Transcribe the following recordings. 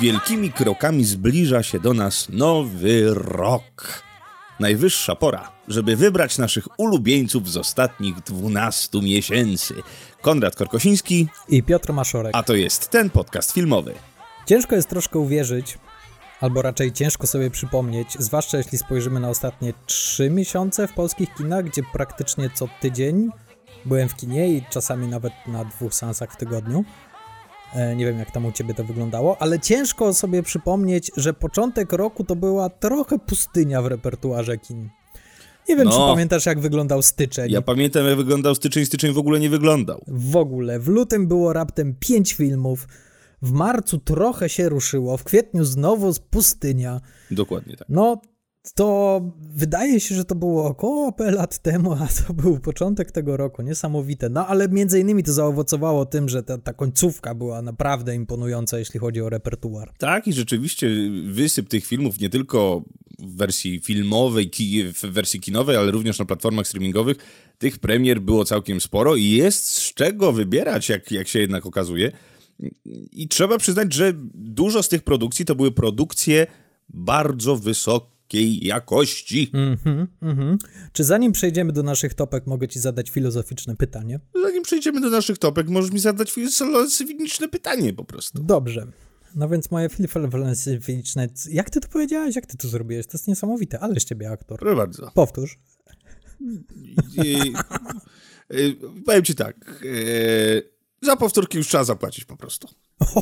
Wielkimi krokami zbliża się do nas nowy rok. Najwyższa pora, żeby wybrać naszych ulubieńców z ostatnich 12 miesięcy. Konrad Korkosiński, I Piotr Maszorek. a to jest ten podcast filmowy. Ciężko jest troszkę uwierzyć, albo raczej ciężko sobie przypomnieć, zwłaszcza jeśli spojrzymy na ostatnie 3 miesiące w polskich kinach, gdzie praktycznie co tydzień byłem w kinie i czasami nawet na dwóch seansach w tygodniu. E, Nie wiem, jak tam u ciebie to wyglądało, ale ciężko sobie przypomnieć, że początek roku to była trochę pustynia w repertuarze kin. Nie wiem, No. czy pamiętasz, jak wyglądał styczeń. Ja pamiętam, jak wyglądał styczeń. Styczeń w ogóle nie wyglądał. W ogóle. W lutym było raptem 5 filmów. W marcu trochę się ruszyło. W kwietniu znowu z pustynia. Dokładnie tak. No, to wydaje się, że to było około lat temu, a to był początek tego roku. Niesamowite. No, ale między innymi to zaowocowało tym, że ta, ta końcówka była naprawdę imponująca, jeśli chodzi o repertuar. Tak, i rzeczywiście wysyp tych filmów nie tylko w wersji filmowej, w wersji kinowej, ale również na platformach streamingowych, tych premier było całkiem sporo i jest z czego wybierać, jak, jak się jednak okazuje. I trzeba przyznać, że dużo z tych produkcji to były produkcje bardzo jakości. Mhm, mhm. Czy zanim przejdziemy do naszych topek, mogę ci zadać filozoficzne pytanie? Zanim przejdziemy do naszych topek, możesz mi zadać filozoficzne pytanie po prostu. Dobrze. No więc moje filozoficzne... Jak ty to powiedziałeś? Jak ty to zrobiłeś? To jest niesamowite, ale z ciebie aktor. Proszę bardzo. Powtórz. I, y, powiem ci tak. y, za powtórki już trzeba zapłacić po prostu.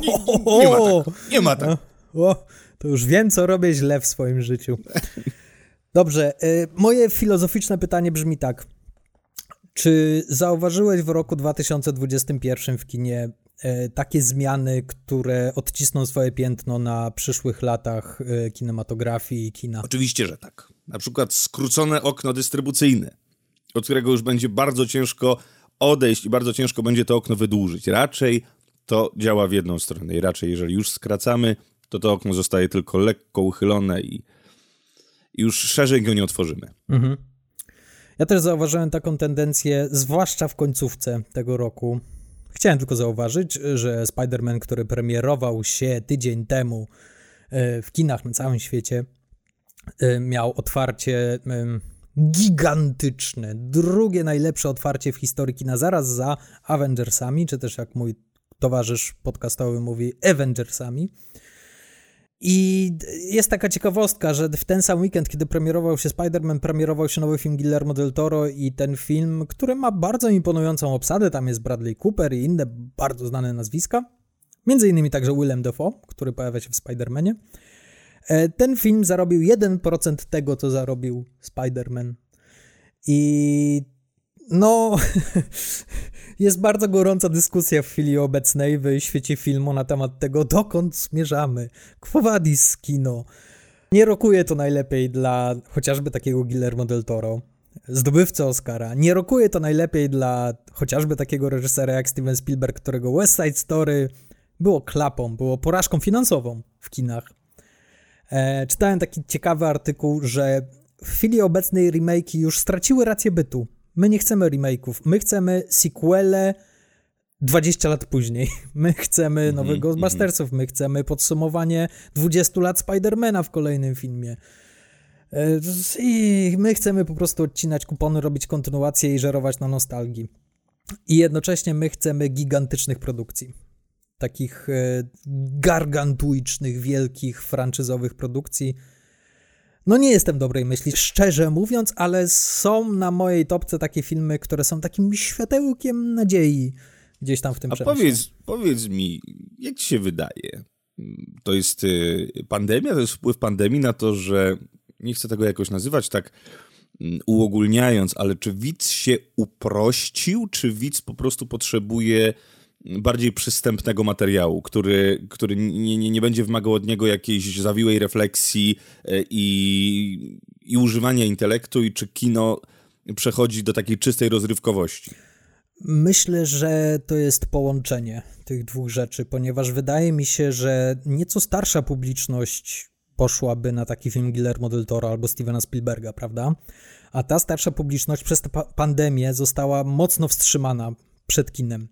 Nie, nie ma tak. Nie ma tak. O, to już wiem, co robię źle w swoim życiu. Dobrze, y, moje filozoficzne pytanie brzmi tak. Czy zauważyłeś w roku 2021 w kinie y, takie zmiany, które odcisną swoje piętno na przyszłych latach y, kinematografii i kina? Oczywiście, że tak. Na przykład skrócone okno dystrybucyjne, od którego już będzie bardzo ciężko odejść i bardzo ciężko będzie to okno wydłużyć. Raczej to działa w jedną stronę i raczej jeżeli już skracamy, to to okno zostaje tylko lekko uchylone i już szerzej go nie otworzymy. Mhm. Ja też zauważyłem taką tendencję, zwłaszcza w końcówce tego roku. Chciałem tylko zauważyć, że Spider-Man, który premierował się tydzień temu e, w kinach na całym świecie, e, miał otwarcie em, gigantyczne, drugie najlepsze otwarcie w historii kina, zaraz za Avengersami, czy też jak mój towarzysz podcastowy mówi, Avengersami. I jest taka ciekawostka, że w ten sam weekend, kiedy premierował się Spider-Man, premierował się nowy film Guillermo del Toro i ten film, który ma bardzo imponującą obsadę, tam jest Bradley Cooper i inne bardzo znane nazwiska, między innymi także Willem Dafoe, który pojawia się w Spider-Manie. E, Ten film zarobił 1% tego, co zarobił Spider-Man. I no, jest bardzo gorąca dyskusja w chwili obecnej w świecie filmu na temat tego, dokąd zmierzamy. Quo vadis kino. Nie rokuje to najlepiej dla chociażby takiego Guillermo del Toro, zdobywcy Oscara. Nie rokuje to najlepiej dla chociażby takiego reżysera jak Steven Spielberg, którego West Side Story było klapą, było porażką finansową w kinach. E, czytałem taki ciekawy artykuł, że w chwili obecnej remake'i już straciły rację bytu. My nie chcemy remake'ów, my chcemy sequele 20 lat później. My chcemy nowych Ghostbustersów, my chcemy podsumowanie 20 lat Spidermana w kolejnym filmie. E, I my chcemy po prostu odcinać kupony, robić kontynuację i żerować na nostalgii. I jednocześnie my chcemy gigantycznych produkcji. Takich e, gargantuicznych, wielkich, franczyzowych produkcji. No nie jestem dobrej myśli, szczerze mówiąc, ale są na mojej topce takie filmy, które są takim światełkiem nadziei gdzieś tam w tym A przemyśle. powiedz, powiedz mi, jak ci się wydaje? To jest y, pandemia, to jest wpływ pandemii na to, że nie chcę tego jakoś nazywać tak mm, uogólniając, ale czy widz się uprościł, czy widz po prostu potrzebuje bardziej przystępnego materiału, który, który nie, nie, nie będzie wymagał od niego jakiejś zawiłej refleksji e, i, i używania intelektu i czy kino przechodzi do takiej czystej rozrywkowości? Myślę, że to jest połączenie tych dwóch rzeczy, ponieważ wydaje mi się, że nieco starsza publiczność poszłaby na taki film Guillermo del Toro albo Stevena Spielberga, prawda? A ta starsza publiczność przez tę pandemię została mocno wstrzymana przed kinem.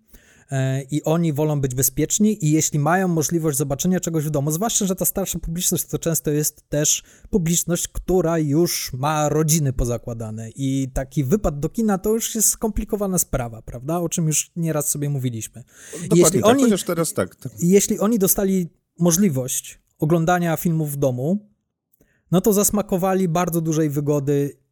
E, I oni wolą być bezpieczni, i jeśli mają możliwość zobaczenia czegoś w domu, zwłaszcza, że ta starsza publiczność to często jest też publiczność, która już ma rodziny pozakładane, i taki wypad do kina to już jest skomplikowana sprawa, prawda? O czym już nieraz sobie mówiliśmy. Dokładnie jeśli tak, oni, chociaż teraz tak, tak. Jeśli oni dostali możliwość oglądania filmów w domu, no to zasmakowali bardzo dużej wygody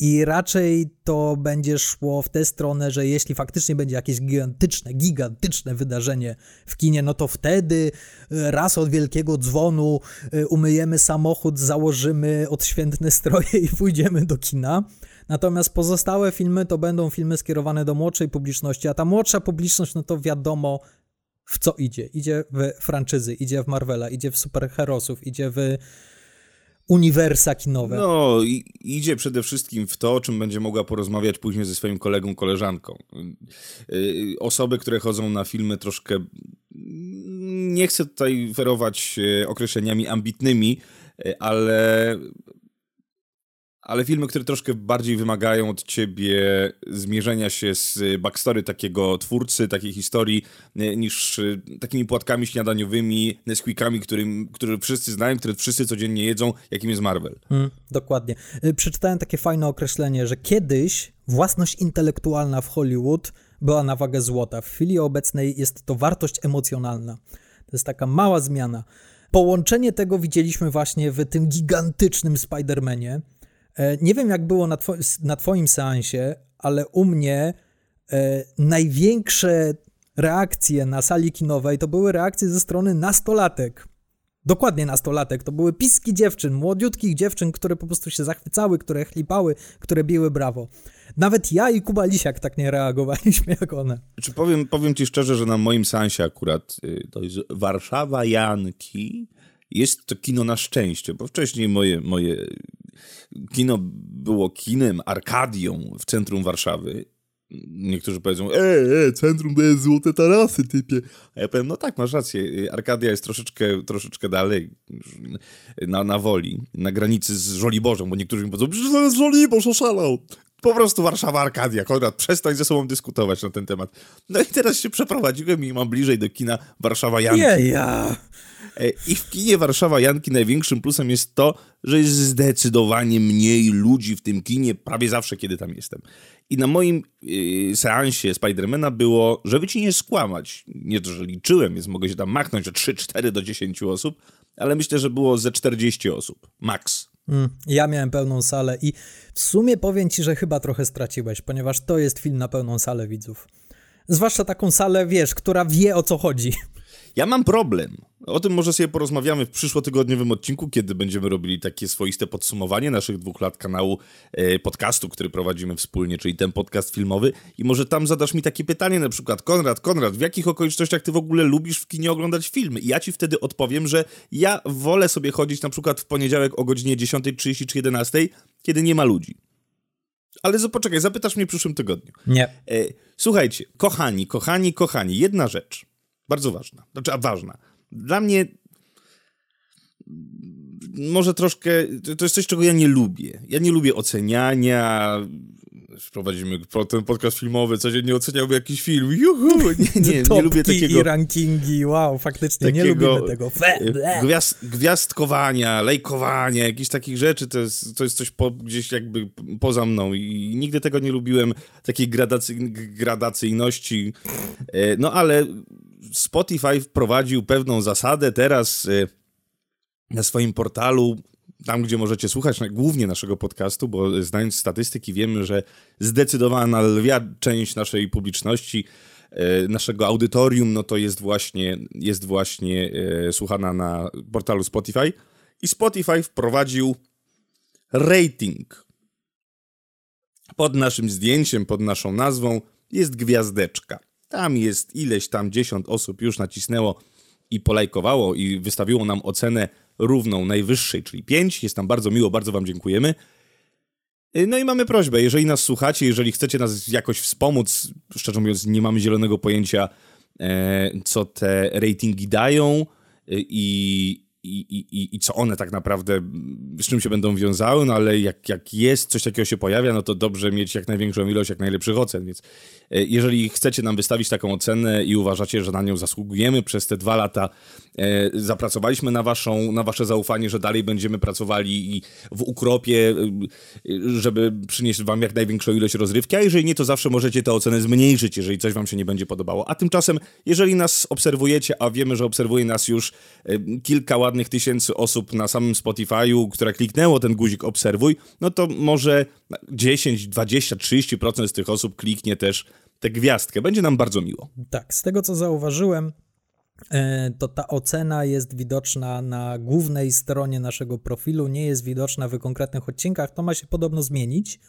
i raczej to będzie szło w tę stronę, że jeśli faktycznie będzie jakieś gigantyczne, gigantyczne wydarzenie w kinie, no to wtedy e, raz od wielkiego dzwonu e, umyjemy samochód, założymy odświętne stroje i pójdziemy do kina. Natomiast pozostałe filmy to będą filmy skierowane do młodszej publiczności, a ta młodsza publiczność, no to wiadomo, w co idzie. Idzie w franczyzy, idzie w Marvela, idzie w superherosów, idzie w uniwersa kinowe. No, idzie przede wszystkim w to, o czym będzie mogła porozmawiać później ze swoim kolegą, koleżanką. Y, osoby, które chodzą na filmy troszkę. Nie chcę tutaj ferować e, określeniami ambitnymi, ale ale filmy, które troszkę bardziej wymagają od ciebie zmierzenia się z backstory takiego twórcy, takiej historii, niż y, takimi płatkami śniadaniowymi, Nesquikami, którym, które wszyscy znają, które wszyscy codziennie jedzą, jakim jest Marvel. Hmm, dokładnie. Y, przeczytałem takie fajne określenie, że kiedyś własność intelektualna w Hollywood była na wagę złota. W chwili obecnej jest to wartość emocjonalna. To jest taka mała zmiana. Połączenie tego widzieliśmy właśnie w tym gigantycznym Spider-Manie, nie wiem, jak było na, two na Twoim seansie, ale u mnie e, największe reakcje na sali kinowej to były reakcje ze strony nastolatek. Dokładnie nastolatek. To były piski dziewczyn, młodziutkich dziewczyn, które po prostu się zachwycały, które chlipały, które biły brawo. Nawet ja i Kuba Lisiak tak nie reagowaliśmy jak one. Czy powiem, powiem ci szczerze, że na moim seansie akurat y, to jest Warszawa Janki. Jest to kino na szczęście, bo wcześniej moje, moje kino było kinem, arkadią w centrum Warszawy. Niektórzy powiedzą, e, e, centrum to jest złote tarasy, typie. A ja powiem, no tak, masz rację, Arkadia jest troszeczkę, troszeczkę dalej, na, na woli, na granicy z Żoliborzem, bo niektórzy mi powiedzą, że to jest Żoliborz, oszalał. Po prostu Warszawa, Arkadia. Konrad, przestań ze sobą dyskutować na ten temat. No i teraz się przeprowadziłem i mam bliżej do kina Warszawa Janki. Nie, ja. E, I w kinie Warszawa Janki największym plusem jest to, że jest zdecydowanie mniej ludzi w tym kinie prawie zawsze, kiedy tam jestem. I na moim yy, seansie Spidermana było, żeby ci nie skłamać, nie to, że liczyłem, więc mogę się tam machnąć o 3, 4 do 10 osób, ale myślę, że było ze 40 osób, max. Mm, ja miałem pełną salę i w sumie powiem ci, że chyba trochę straciłeś, ponieważ to jest film na pełną salę widzów. Zwłaszcza taką salę, wiesz, która wie o co chodzi. Ja mam problem. O tym może sobie porozmawiamy w przyszłotygodniowym odcinku, kiedy będziemy robili takie swoiste podsumowanie naszych dwóch lat kanału e, podcastu, który prowadzimy wspólnie, czyli ten podcast filmowy. I może tam zadasz mi takie pytanie, na przykład, Konrad, Konrad, w jakich okolicznościach ty w ogóle lubisz w kinie oglądać filmy? I ja ci wtedy odpowiem, że ja wolę sobie chodzić na przykład w poniedziałek o godzinie 10.30 czy 11.00, kiedy nie ma ludzi. Ale poczekaj, zapytasz mnie w przyszłym tygodniu. Nie. E, słuchajcie, kochani, kochani, kochani, jedna rzecz. Bardzo ważna. Znaczy, a ważna. Dla mnie może troszkę, to jest coś, czego ja nie lubię. Ja nie lubię oceniania, prowadzimy ten podcast filmowy, codziennie oceniałby jakiś film. Juhu! Nie, nie, nie lubię takiego... i rankingi, wow, faktycznie takiego, nie lubimy tego. E, gwiazd, gwiazdkowania, lejkowania, jakichś takich rzeczy, to jest, to jest coś po, gdzieś jakby poza mną i nigdy tego nie lubiłem, takiej gradacy, gradacyjności. E, no ale Spotify wprowadził pewną zasadę teraz y, na swoim portalu, tam gdzie możecie słuchać głównie naszego podcastu, bo znając statystyki wiemy, że zdecydowana lwia część naszej publiczności, y, naszego audytorium, no to jest właśnie, jest właśnie y, słuchana na portalu Spotify. I Spotify wprowadził rating. Pod naszym zdjęciem, pod naszą nazwą jest gwiazdeczka. Tam jest ileś tam dziesiąt osób już nacisnęło i polajkowało i wystawiło nam ocenę równą najwyższej, czyli 5. Jest tam bardzo miło, bardzo Wam dziękujemy. Y, No i mamy prośbę, jeżeli nas słuchacie, jeżeli chcecie nas jakoś wspomóc, szczerze mówiąc, nie mamy zielonego pojęcia, e, co te ratingi dają y, i, i, i, i co one tak naprawdę, z czym się będą wiązały, no ale jak, jak jest, coś takiego się pojawia, no to dobrze mieć jak największą ilość, jak najlepszych ocen, więc e, jeżeli chcecie nam wystawić taką ocenę i uważacie, że na nią zasługujemy, przez te dwa lata e, zapracowaliśmy na, waszą, na wasze zaufanie, że dalej będziemy pracowali i w ukropie, e, żeby przynieść wam jak największą ilość rozrywki, a jeżeli nie, to zawsze możecie tę ocenę zmniejszyć, jeżeli coś wam się nie będzie podobało. A tymczasem, jeżeli nas obserwujecie, a wiemy, że obserwuje nas już kilka ładnych tysięcy osób na samym Spotify'u, które kliknęło ten guzik obserwuj, no to może 10, 20, 30% z tych osób kliknie też tę gwiazdkę. Będzie nam bardzo miło. Tak, z tego co zauważyłem, e, to ta ocena jest widoczna na głównej stronie naszego profilu, nie jest widoczna w konkretnych odcinkach. To ma się podobno zmienić.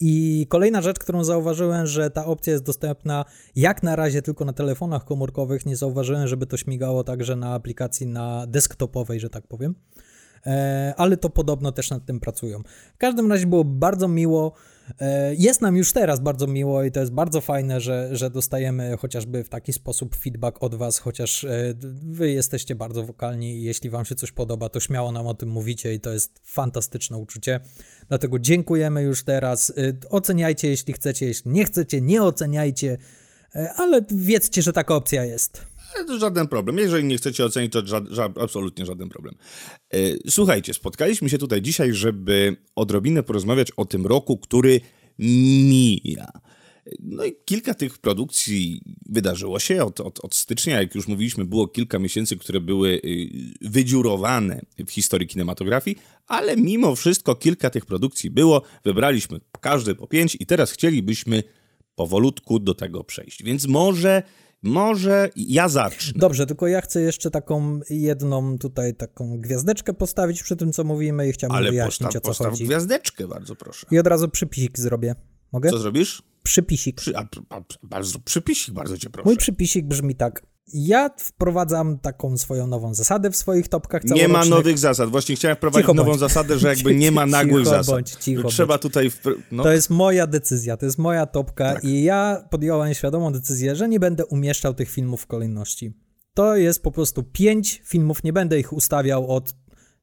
I kolejna rzecz, którą zauważyłem, że ta opcja jest dostępna jak na razie tylko na telefonach komórkowych. Nie zauważyłem, żeby to śmigało także na aplikacji na desktopowej, że tak powiem. E, ale to podobno też nad tym pracują. W każdym razie było bardzo miło. E, Jest nam już teraz bardzo miło i to jest bardzo fajne, że, że dostajemy chociażby w taki sposób feedback od Was, chociaż e, Wy jesteście bardzo wokalni i jeśli Wam się coś podoba, to śmiało nam o tym mówicie i to jest fantastyczne uczucie. Dlatego dziękujemy już teraz. E, Oceniajcie, jeśli chcecie, jeśli nie chcecie, nie oceniajcie, ale wiedzcie, że taka opcja jest. Żaden problem. Jeżeli nie chcecie ocenić, to ża- ża- absolutnie żaden problem. E, Słuchajcie, spotkaliśmy się tutaj dzisiaj, żeby odrobinę porozmawiać o tym roku, który mija. No i kilka tych produkcji wydarzyło się od, od, od stycznia, jak już mówiliśmy, było kilka miesięcy, które były y, wydziurowane w historii kinematografii, ale mimo wszystko kilka tych produkcji było. Wybraliśmy każdy po pięć i teraz chcielibyśmy powolutku do tego przejść. Więc może, może ja zacznę. Dobrze, tylko ja chcę jeszcze taką jedną tutaj taką gwiazdeczkę postawić przy tym, co mówimy i chciałbym Ale wyjaśnić, postaw, o co postaw chodzi. gwiazdeczkę, bardzo proszę. I od razu przypisik zrobię. Mogę? Co zrobisz? Przypisik. Przy, a, a, bardzo, przypisik, bardzo cię proszę. Mój przypisik brzmi tak. Ja wprowadzam taką swoją nową zasadę w swoich topkach nie ma nowych zasad. Właśnie chciałem wprowadzić Cicho nową bądź. zasadę, że jakby nie ma nagłych Cicho zasad. bądź, cicho trzeba bądź. tutaj... Wpr- no, To jest moja decyzja, to jest moja topka Tak. i ja podjąłem świadomą decyzję, że nie będę umieszczał tych filmów w kolejności. To jest po prostu pięć filmów, nie będę ich ustawiał od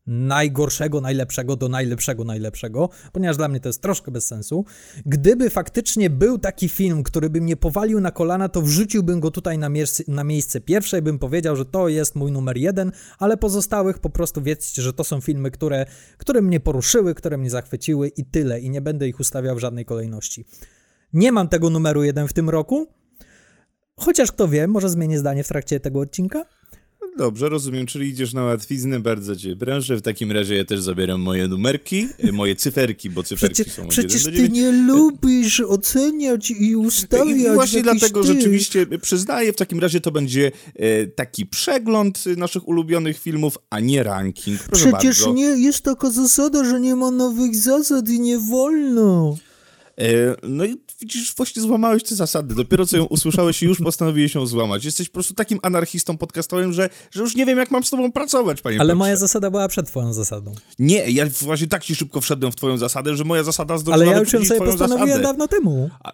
najgorszego, najlepszego do najlepszego, najlepszego, ponieważ dla mnie to jest troszkę bez sensu. Gdyby faktycznie był taki film, który by mnie powalił na kolana, to wrzuciłbym go tutaj na, miejsce, na miejsce pierwsze i bym powiedział, że to jest mój numer jeden, ale pozostałych po prostu wiedzcie, że to są filmy, które, które mnie poruszyły, które mnie zachwyciły i tyle, i nie będę ich ustawiał w żadnej kolejności. Nie mam tego numeru jeden w tym roku, chociaż kto wie, może zmienię zdanie w trakcie tego odcinka. Dobrze, rozumiem, czyli idziesz na łatwiznę, bardzo cię prężę. W takim razie ja też zabieram moje numerki, y, moje cyferki, bo cyferki Przecież, są od przecież 1 do ty 9. nie lubisz oceniać i ustawiać I właśnie dlatego ty. rzeczywiście przyznaję, w takim razie to będzie e, taki przegląd y, naszych ulubionych filmów, a nie ranking. Proszę Przecież bardzo. nie, jest taka zasada, że nie ma nowych zasad i nie wolno. E, no i widzisz, właśnie złamałeś te zasady. Dopiero co ją usłyszałeś i już postanowiłeś ją złamać. Jesteś po prostu takim anarchistą podcastowym, że, że już nie wiem, jak mam z tobą pracować, panie Ale Piotrze. moja zasada była przed twoją zasadą. Nie, ja właśnie tak ci szybko wszedłem w twoją zasadę, że moja zasada zdążyła Ale ja już ją sobie postanowiłem zasadę. dawno temu. A,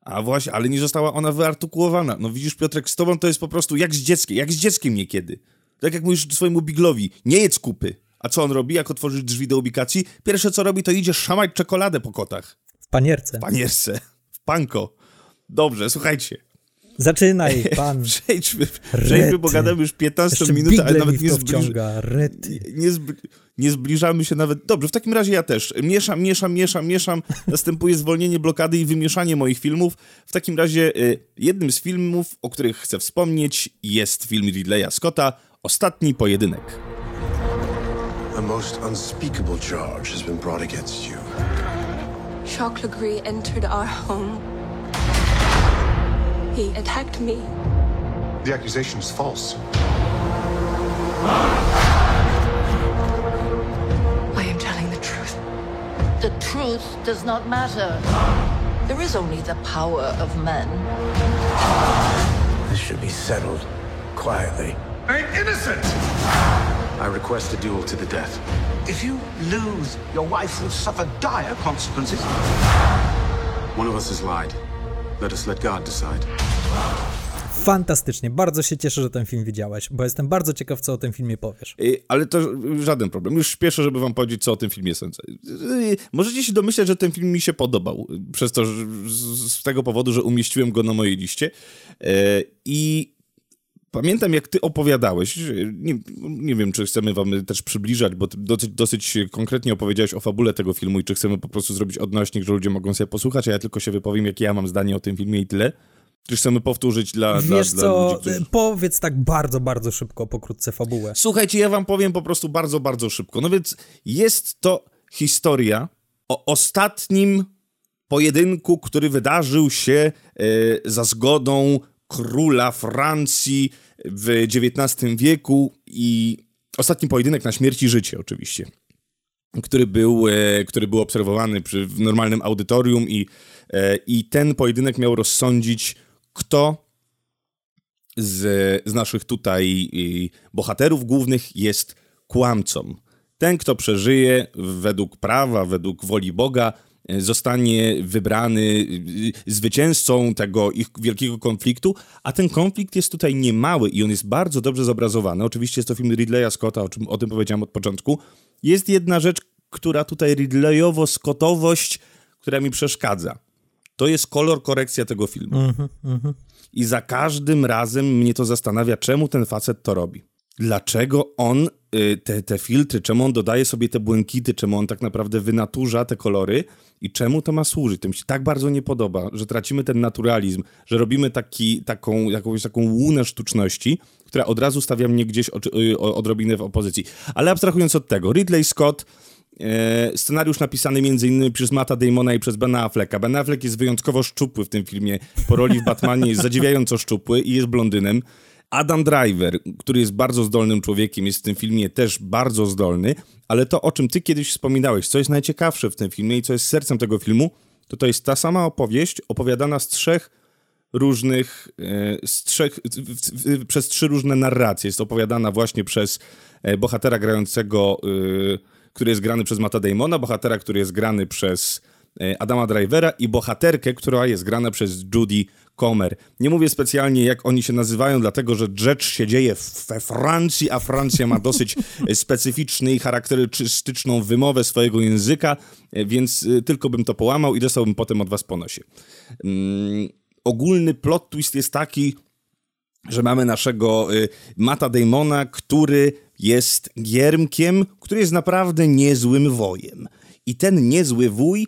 a właśnie, ale nie została ona wyartykułowana. No widzisz, Piotrek, z tobą to jest po prostu jak z dzieckiem, jak z dzieckiem niekiedy. Tak jak mówisz swojemu Biglowi, nie jedz kupy. A co on robi, jak otworzysz drzwi do ubikacji? Pierwsze co robi, to idzie szamać czekoladę po kotach. W panierce. W panierce, panko. Dobrze, słuchajcie. Zaczynaj, pan. Przejdźmy, przejdźmy bo gadamy już 15 Jeszcze minut, ale nawet nie, zbliż... nie, zbli... nie zbliżamy się nawet... Dobrze, w takim razie ja też. Mieszam, mieszam, mieszam, mieszam. Następuje zwolnienie blokady i wymieszanie moich filmów. W takim razie y, jednym z filmów, o których chcę wspomnieć, jest film Ridleya Scotta Ostatni pojedynek. A most unspeakable charge has been brought against you. Jacques Legree entered our home. He attacked me. The accusation is false. I am telling the truth. The truth does not matter. There is only the power of men. This should be settled quietly. I'm innocent! I request a duel to the death. If you lose, your wife will suffer dire consequences. One of us has lied. Let us let God decide. Fantastycznie, bardzo się cieszę, że ten film widziałeś, bo jestem bardzo ciekaw, co o tym filmie powiesz. Y, Ale to żaden problem. Już śpieszę, żeby wam powiedzieć, co o tym filmie sądzę. Y, Możecie się domyśleć, że ten film mi się podobał. y, Przez to, że z z tego powodu, że umieściłem go na mojej liście. E, I pamiętam, jak ty opowiadałeś. Nie, nie wiem, czy chcemy wam też przybliżać, bo dosyć, dosyć konkretnie opowiedziałeś o fabule tego filmu i czy chcemy po prostu zrobić odnośnik, że ludzie mogą sobie posłuchać, a ja tylko się wypowiem, jakie ja mam zdanie o tym filmie i tyle. Czy chcemy powtórzyć dla, dla, Wiesz dla co, ludzi, którzy... powiedz tak bardzo, bardzo szybko, pokrótce fabułę. Słuchajcie, ja wam powiem po prostu bardzo, bardzo szybko. No więc jest to historia o ostatnim pojedynku, który wydarzył się e, za zgodą króla Francji w XIX wieku i ostatni pojedynek na śmierć i życie oczywiście, który był, e, który był obserwowany przy, w normalnym audytorium i, e, i ten pojedynek miał rozsądzić, kto z, z naszych tutaj bohaterów głównych jest kłamcą. Ten, kto przeżyje według prawa, według woli Boga, zostanie wybrany y, zwycięzcą tego ich wielkiego konfliktu, a ten konflikt jest tutaj niemały i on jest bardzo dobrze zobrazowany. Oczywiście jest to film Ridleya Scotta, o czym o tym powiedziałem od początku. Jest jedna rzecz, która tutaj Ridleyowo-Scottowość, która mi przeszkadza. To jest kolor korekcja tego filmu. I za każdym razem mnie to zastanawia, czemu ten facet to robi. Dlaczego on y, te, te filtry, czemu on dodaje sobie te błękity, czemu on tak naprawdę wynaturza te kolory i czemu to ma służyć. To mi się tak bardzo nie podoba, że tracimy ten naturalizm, że robimy taki, taką, jakąś taką łunę sztuczności, która od razu stawia mnie gdzieś o, odrobinę w opozycji. Ale abstrahując od tego, Ridley Scott E, scenariusz napisany m.in. przez Matta Damona i przez Bena Afflecka. Ben Affleck jest wyjątkowo szczupły w tym filmie. Po roli w Batmanie jest zadziwiająco szczupły i jest blondynem. Adam Driver, który jest bardzo zdolnym człowiekiem, jest w tym filmie też bardzo zdolny, ale to, o czym ty kiedyś wspominałeś, co jest najciekawsze w tym filmie i co jest sercem tego filmu, to to jest ta sama opowieść opowiadana z trzech różnych, e, z trzech, przez trzy różne narracje. Jest opowiadana właśnie przez e, bohatera grającego, e, który jest grany przez Matta Damona, bohatera, który jest grany przez Adama Drivera i bohaterkę, która jest grana przez Judy Comer. Nie mówię specjalnie, jak oni się nazywają, dlatego że rzecz się dzieje we Francji, a Francja ma dosyć e, specyficzny i charakterystyczną wymowę swojego języka, e, więc e, tylko bym to połamał i dostałbym potem od was po nosie. Mm, ogólny plot twist jest taki, że mamy naszego y, Mata Damona, który jest giermkiem, który jest naprawdę niezłym wojem. I ten niezły wuj,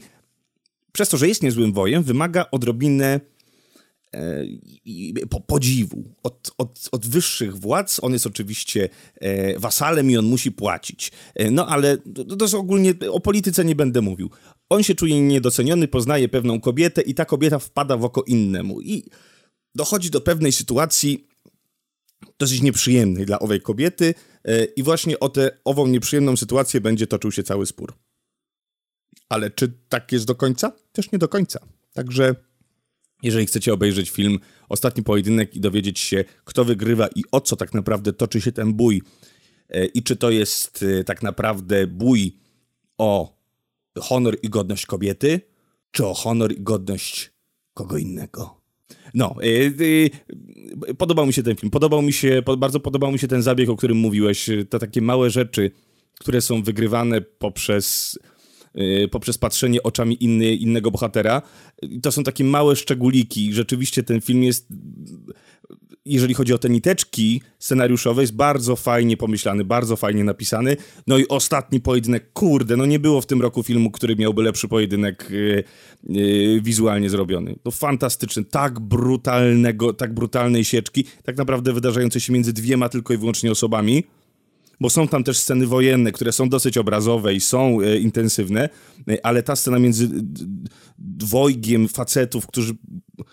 przez to, że jest niezłym wojem, wymaga odrobinę e, po, podziwu od, od, od wyższych władz. On jest oczywiście e, wasalem i on musi płacić. E, no ale to, to jest ogólnie, o polityce nie będę mówił. On się czuje niedoceniony, poznaje pewną kobietę i ta kobieta wpada w oko innemu. I dochodzi do pewnej sytuacji dosyć nieprzyjemnej dla owej kobiety e, i właśnie o tę ową nieprzyjemną sytuację będzie toczył się cały spór. Ale czy tak jest do końca? Też nie do końca. Także jeżeli chcecie obejrzeć film Ostatni Pojedynek i dowiedzieć się, kto wygrywa i o co tak naprawdę toczy się ten bój e, i czy to jest e, tak naprawdę bój o honor i godność kobiety, czy o honor i godność kogo innego. No, y, y, podobał mi się ten film. Podobał mi się, bardzo podobał mi się ten zabieg, o którym mówiłeś. To takie małe rzeczy, które są wygrywane poprzez, poprzez patrzenie oczami inny, innego bohatera. To są takie małe szczególiki. Rzeczywiście ten film jest jeżeli chodzi o te niteczki scenariuszowe, jest bardzo fajnie pomyślany, bardzo fajnie napisany. No i ostatni pojedynek, kurde, no nie było w tym roku filmu, który miałby lepszy pojedynek yy, yy, wizualnie zrobiony. No fantastyczny, tak brutalnego, tak brutalnej sieczki, tak naprawdę wydarzającej się między dwiema tylko i wyłącznie osobami bo są tam też sceny wojenne, które są dosyć obrazowe i są e, intensywne, e, ale ta scena między dwojgiem facetów, którzy,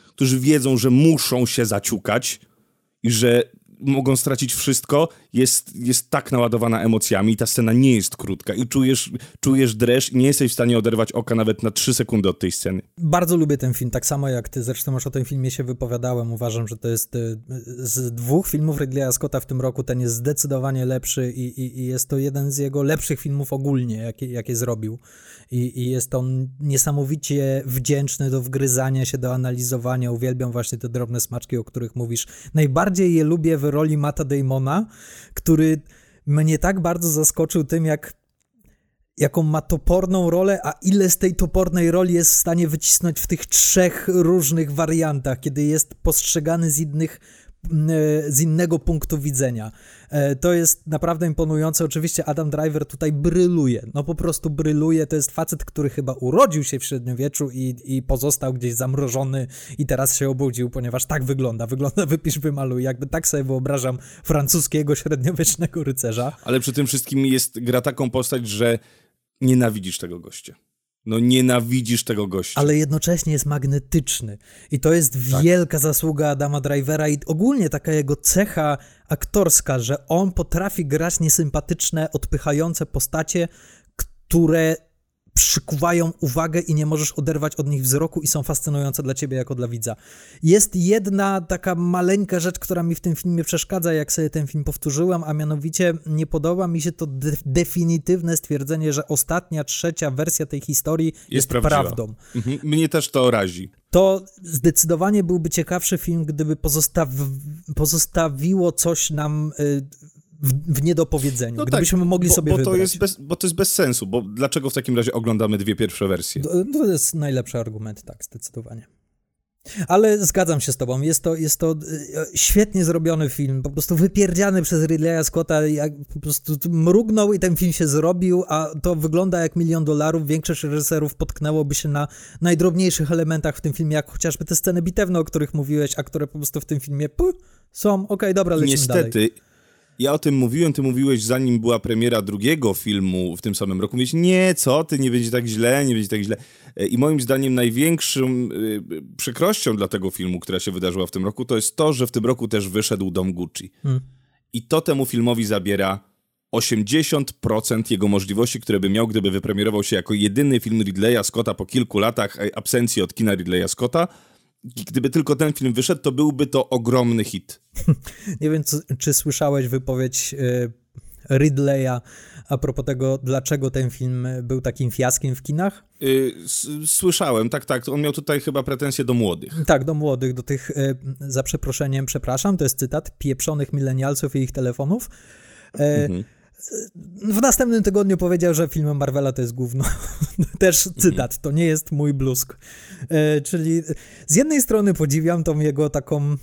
którzy wiedzą, że muszą się zaciukać i że mogą stracić wszystko, jest, jest tak naładowana emocjami i ta scena nie jest krótka i czujesz, czujesz dreszcz i nie jesteś w stanie oderwać oka nawet na trzy sekundy od tej sceny. Bardzo lubię ten film, tak samo jak ty, zresztą już o tym filmie się wypowiadałem, uważam, że to jest y, z dwóch filmów Ridleya Scotta w tym roku, ten jest zdecydowanie lepszy i, i, i jest to jeden z jego lepszych filmów ogólnie, jakie, jakie zrobił I, i jest on niesamowicie wdzięczny do wgryzania się, do analizowania, uwielbiam właśnie te drobne smaczki, o których mówisz. Najbardziej je lubię w roli Mata Damona, który mnie tak bardzo zaskoczył tym, jak jaką ma toporną rolę, a ile z tej topornej roli jest w stanie wycisnąć w tych trzech różnych wariantach, kiedy jest postrzegany z innych z innego punktu widzenia. E, to jest naprawdę imponujące. Oczywiście Adam Driver tutaj bryluje. No po prostu bryluje. To jest facet, który chyba urodził się w średniowieczu i, i pozostał gdzieś zamrożony i teraz się obudził, ponieważ tak wygląda. Wygląda wypisz, wymaluj. Jakby tak sobie wyobrażam francuskiego średniowiecznego rycerza. Ale przy tym wszystkim jest gra taką postać, że nienawidzisz tego gościa. No nienawidzisz tego gościa. Ale jednocześnie jest magnetyczny. I to jest tak. wielka zasługa Adama Drivera i ogólnie taka jego cecha aktorska, że on potrafi grać niesympatyczne, odpychające postacie, które przykuwają uwagę i nie możesz oderwać od nich wzroku i są fascynujące dla ciebie jako dla widza. Jest jedna taka maleńka rzecz, która mi w tym filmie przeszkadza, jak sobie ten film powtórzyłem, a mianowicie nie podoba mi się to de definitywne stwierdzenie, że ostatnia, trzecia wersja tej historii jest, jest prawdą. Mhm. Mnie też to razi. To zdecydowanie byłby ciekawszy film, gdyby pozostaw pozostawiło coś nam y, w, w niedopowiedzeniu, no gdybyśmy tak, mogli bo, sobie bo wybrać. To jest bez, bo to jest bez sensu, bo dlaczego w takim razie oglądamy dwie pierwsze wersje? To, to jest najlepszy argument, tak, zdecydowanie. Ale zgadzam się z tobą, jest to, jest to e, świetnie zrobiony film, po prostu wypierdziany przez Ridleya Scotta, jak po prostu mrugnął i ten film się zrobił, a to wygląda jak milion dolarów, większość reżyserów potknęłoby się na najdrobniejszych elementach w tym filmie, jak chociażby te sceny bitewne, o których mówiłeś, a które po prostu w tym filmie puh, są, okej, okay, dobra, lecimy Niestety, dalej. Ja o tym mówiłem, ty mówiłeś zanim była premiera drugiego filmu w tym samym roku. Mówiłeś, nie, co ty, nie będzie tak źle, nie będzie tak źle. E, I moim zdaniem największą yy, przykrością dla tego filmu, która się wydarzyła w tym roku, to jest to, że w tym roku też wyszedł Dom Gucci. Hmm. I to temu filmowi zabiera 80% jego możliwości, które by miał, gdyby wypremierował się jako jedyny film Ridleya Scotta po kilku latach e, absencji od kina Ridleya Scotta, gdyby tylko ten film wyszedł, to byłby to ogromny hit. Nie wiem, co, czy słyszałeś wypowiedź y, Ridleya a propos tego, dlaczego ten film był takim fiaskiem w kinach? Y, słyszałem, tak, tak. On miał tutaj chyba pretensje do młodych. Tak, do młodych, do tych, y, za przeproszeniem, przepraszam, to jest cytat, pieprzonych milenialców i ich telefonów. Mhm. W następnym tygodniu powiedział, że filmy Marvela to jest gówno. Też cytat, to nie jest mój bluzk. E, czyli z jednej strony podziwiam tą jego taką,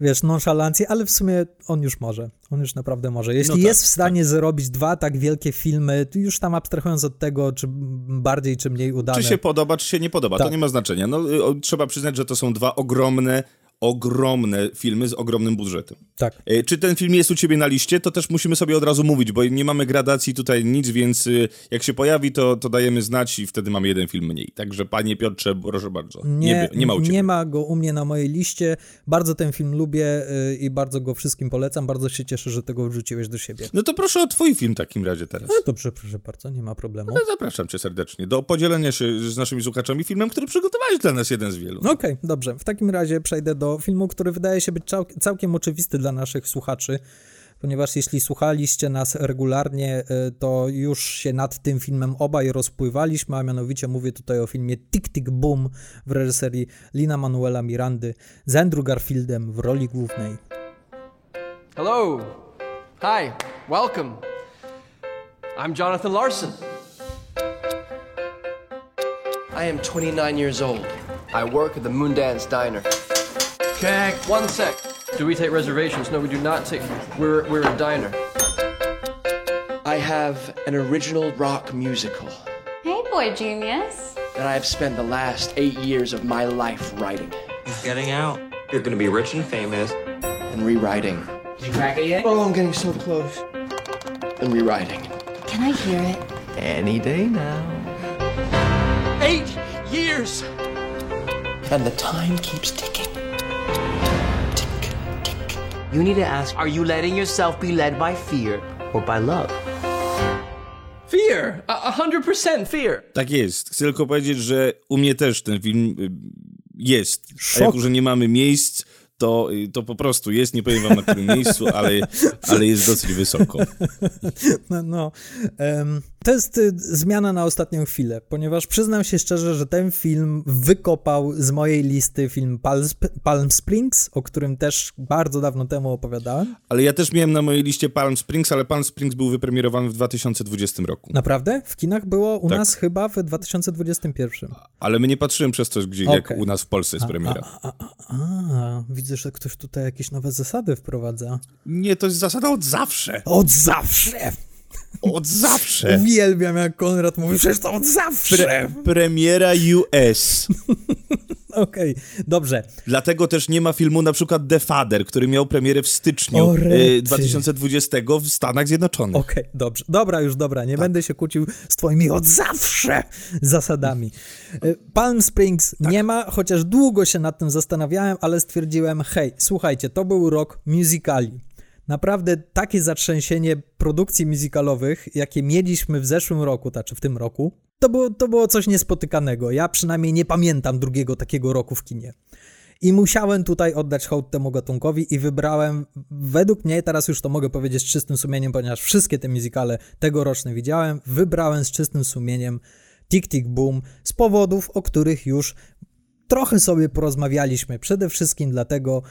wiesz, nonszalancję, ale w sumie on już może. On już naprawdę może. Jeśli no tak, jest w stanie tak. zrobić dwa tak wielkie filmy, już tam abstrahując od tego, czy bardziej, czy mniej udane. Czy się podoba, czy się nie podoba, tak. to nie ma znaczenia. No, trzeba przyznać, że to są dwa ogromne ogromne filmy z ogromnym budżetem. Tak. E, czy ten film jest u ciebie na liście, to też musimy sobie od razu mówić, bo nie mamy gradacji tutaj nic, więc y, jak się pojawi, to, to dajemy znać i wtedy mamy jeden film mniej. Także panie Piotrze, proszę bardzo. Nie, nie, nie ma u ciebie. Nie ma go u mnie na mojej liście. Bardzo ten film lubię y, i bardzo go wszystkim polecam. Bardzo się cieszę, że tego wrzuciłeś do siebie. No to proszę o twój film w takim razie teraz. No dobrze, proszę bardzo, nie ma problemu. No, zapraszam cię serdecznie do podzielenia się z naszymi słuchaczami filmem, który przygotowałeś dla nas jeden z wielu. Okej, okay, dobrze. W takim razie przejdę do do filmu, który wydaje się być całkiem oczywisty dla naszych słuchaczy, ponieważ jeśli słuchaliście nas regularnie, y, to już się nad tym filmem obaj rozpływaliśmy, a mianowicie mówię tutaj o filmie Tick Tick Boom w reżyserii Lina Manuela Mirandy z Andrew Garfieldem w roli głównej. Hello. Hi. Welcome. I'm Jonathan Larson. I am 29 years old. I work at the Moondance Diner. Check. One sec. Do we take reservations? No, we do not take. We're we're a diner. I have an original rock musical. Hey, boy genius. That I have spent the last eight years of my life writing. He's getting out. You're gonna be rich and famous. And rewriting. Did you crack it yet? Oh, I'm getting so close. And rewriting. Can I hear it? Any day now. Eight years! And the time keeps ticking. You need to ask, are you letting yourself be led by fear or by love? Fear! A a hundred percent fear! Tak jest. Chcę tylko powiedzieć, że u mnie też ten film y, jest. A Szok. jako, że nie mamy miejsc, to, y, to po prostu jest. Nie powiem wam na którym miejscu, ale, ale jest dosyć wysoko. No, no. em, to jest y, zmiana na ostatnią chwilę, ponieważ przyznam się szczerze, że ten film wykopał z mojej listy film Palm, Sp- Palm Springs, o którym też bardzo dawno temu opowiadałem. Ale ja też miałem na mojej liście Palm Springs, ale Palm Springs był wypremierowany w 2020 roku. Naprawdę? W kinach było u Tak. nas chyba w 2021. Ale my nie patrzyłem przez to, gdzie, jak Okej. u nas w Polsce jest premiera. A, widzę, że ktoś tutaj jakieś nowe zasady wprowadza. Nie, to jest zasada od zawsze. Od zawsze! Od zawsze. Uwielbiam, jak Konrad mówi, przecież to od zawsze! Pre premiera US. Okej, dobrze. Dlatego też nie ma filmu na przykład The Father, który miał premierę w styczniu O, rety. y, 2020 w Stanach Zjednoczonych. Okej, dobrze. Dobra, już dobra. Nie będę się kłócił z twoimi od zawsze zasadami. Y, Palm Springs nie ma, chociaż długo się nad tym zastanawiałem, ale stwierdziłem, hej, słuchajcie, to był rok musicali. Naprawdę takie zatrzęsienie produkcji musicalowych, jakie mieliśmy w zeszłym roku, znaczy w tym roku, to było, to było coś niespotykanego. Ja przynajmniej nie pamiętam drugiego takiego roku w kinie. I musiałem tutaj oddać hołd temu gatunkowi i wybrałem, według mnie, teraz już to mogę powiedzieć z czystym sumieniem, ponieważ wszystkie te muzykale tegoroczne widziałem, wybrałem z czystym sumieniem Tick Tick Boom z powodów, o których już trochę sobie porozmawialiśmy. Przede wszystkim dlatego,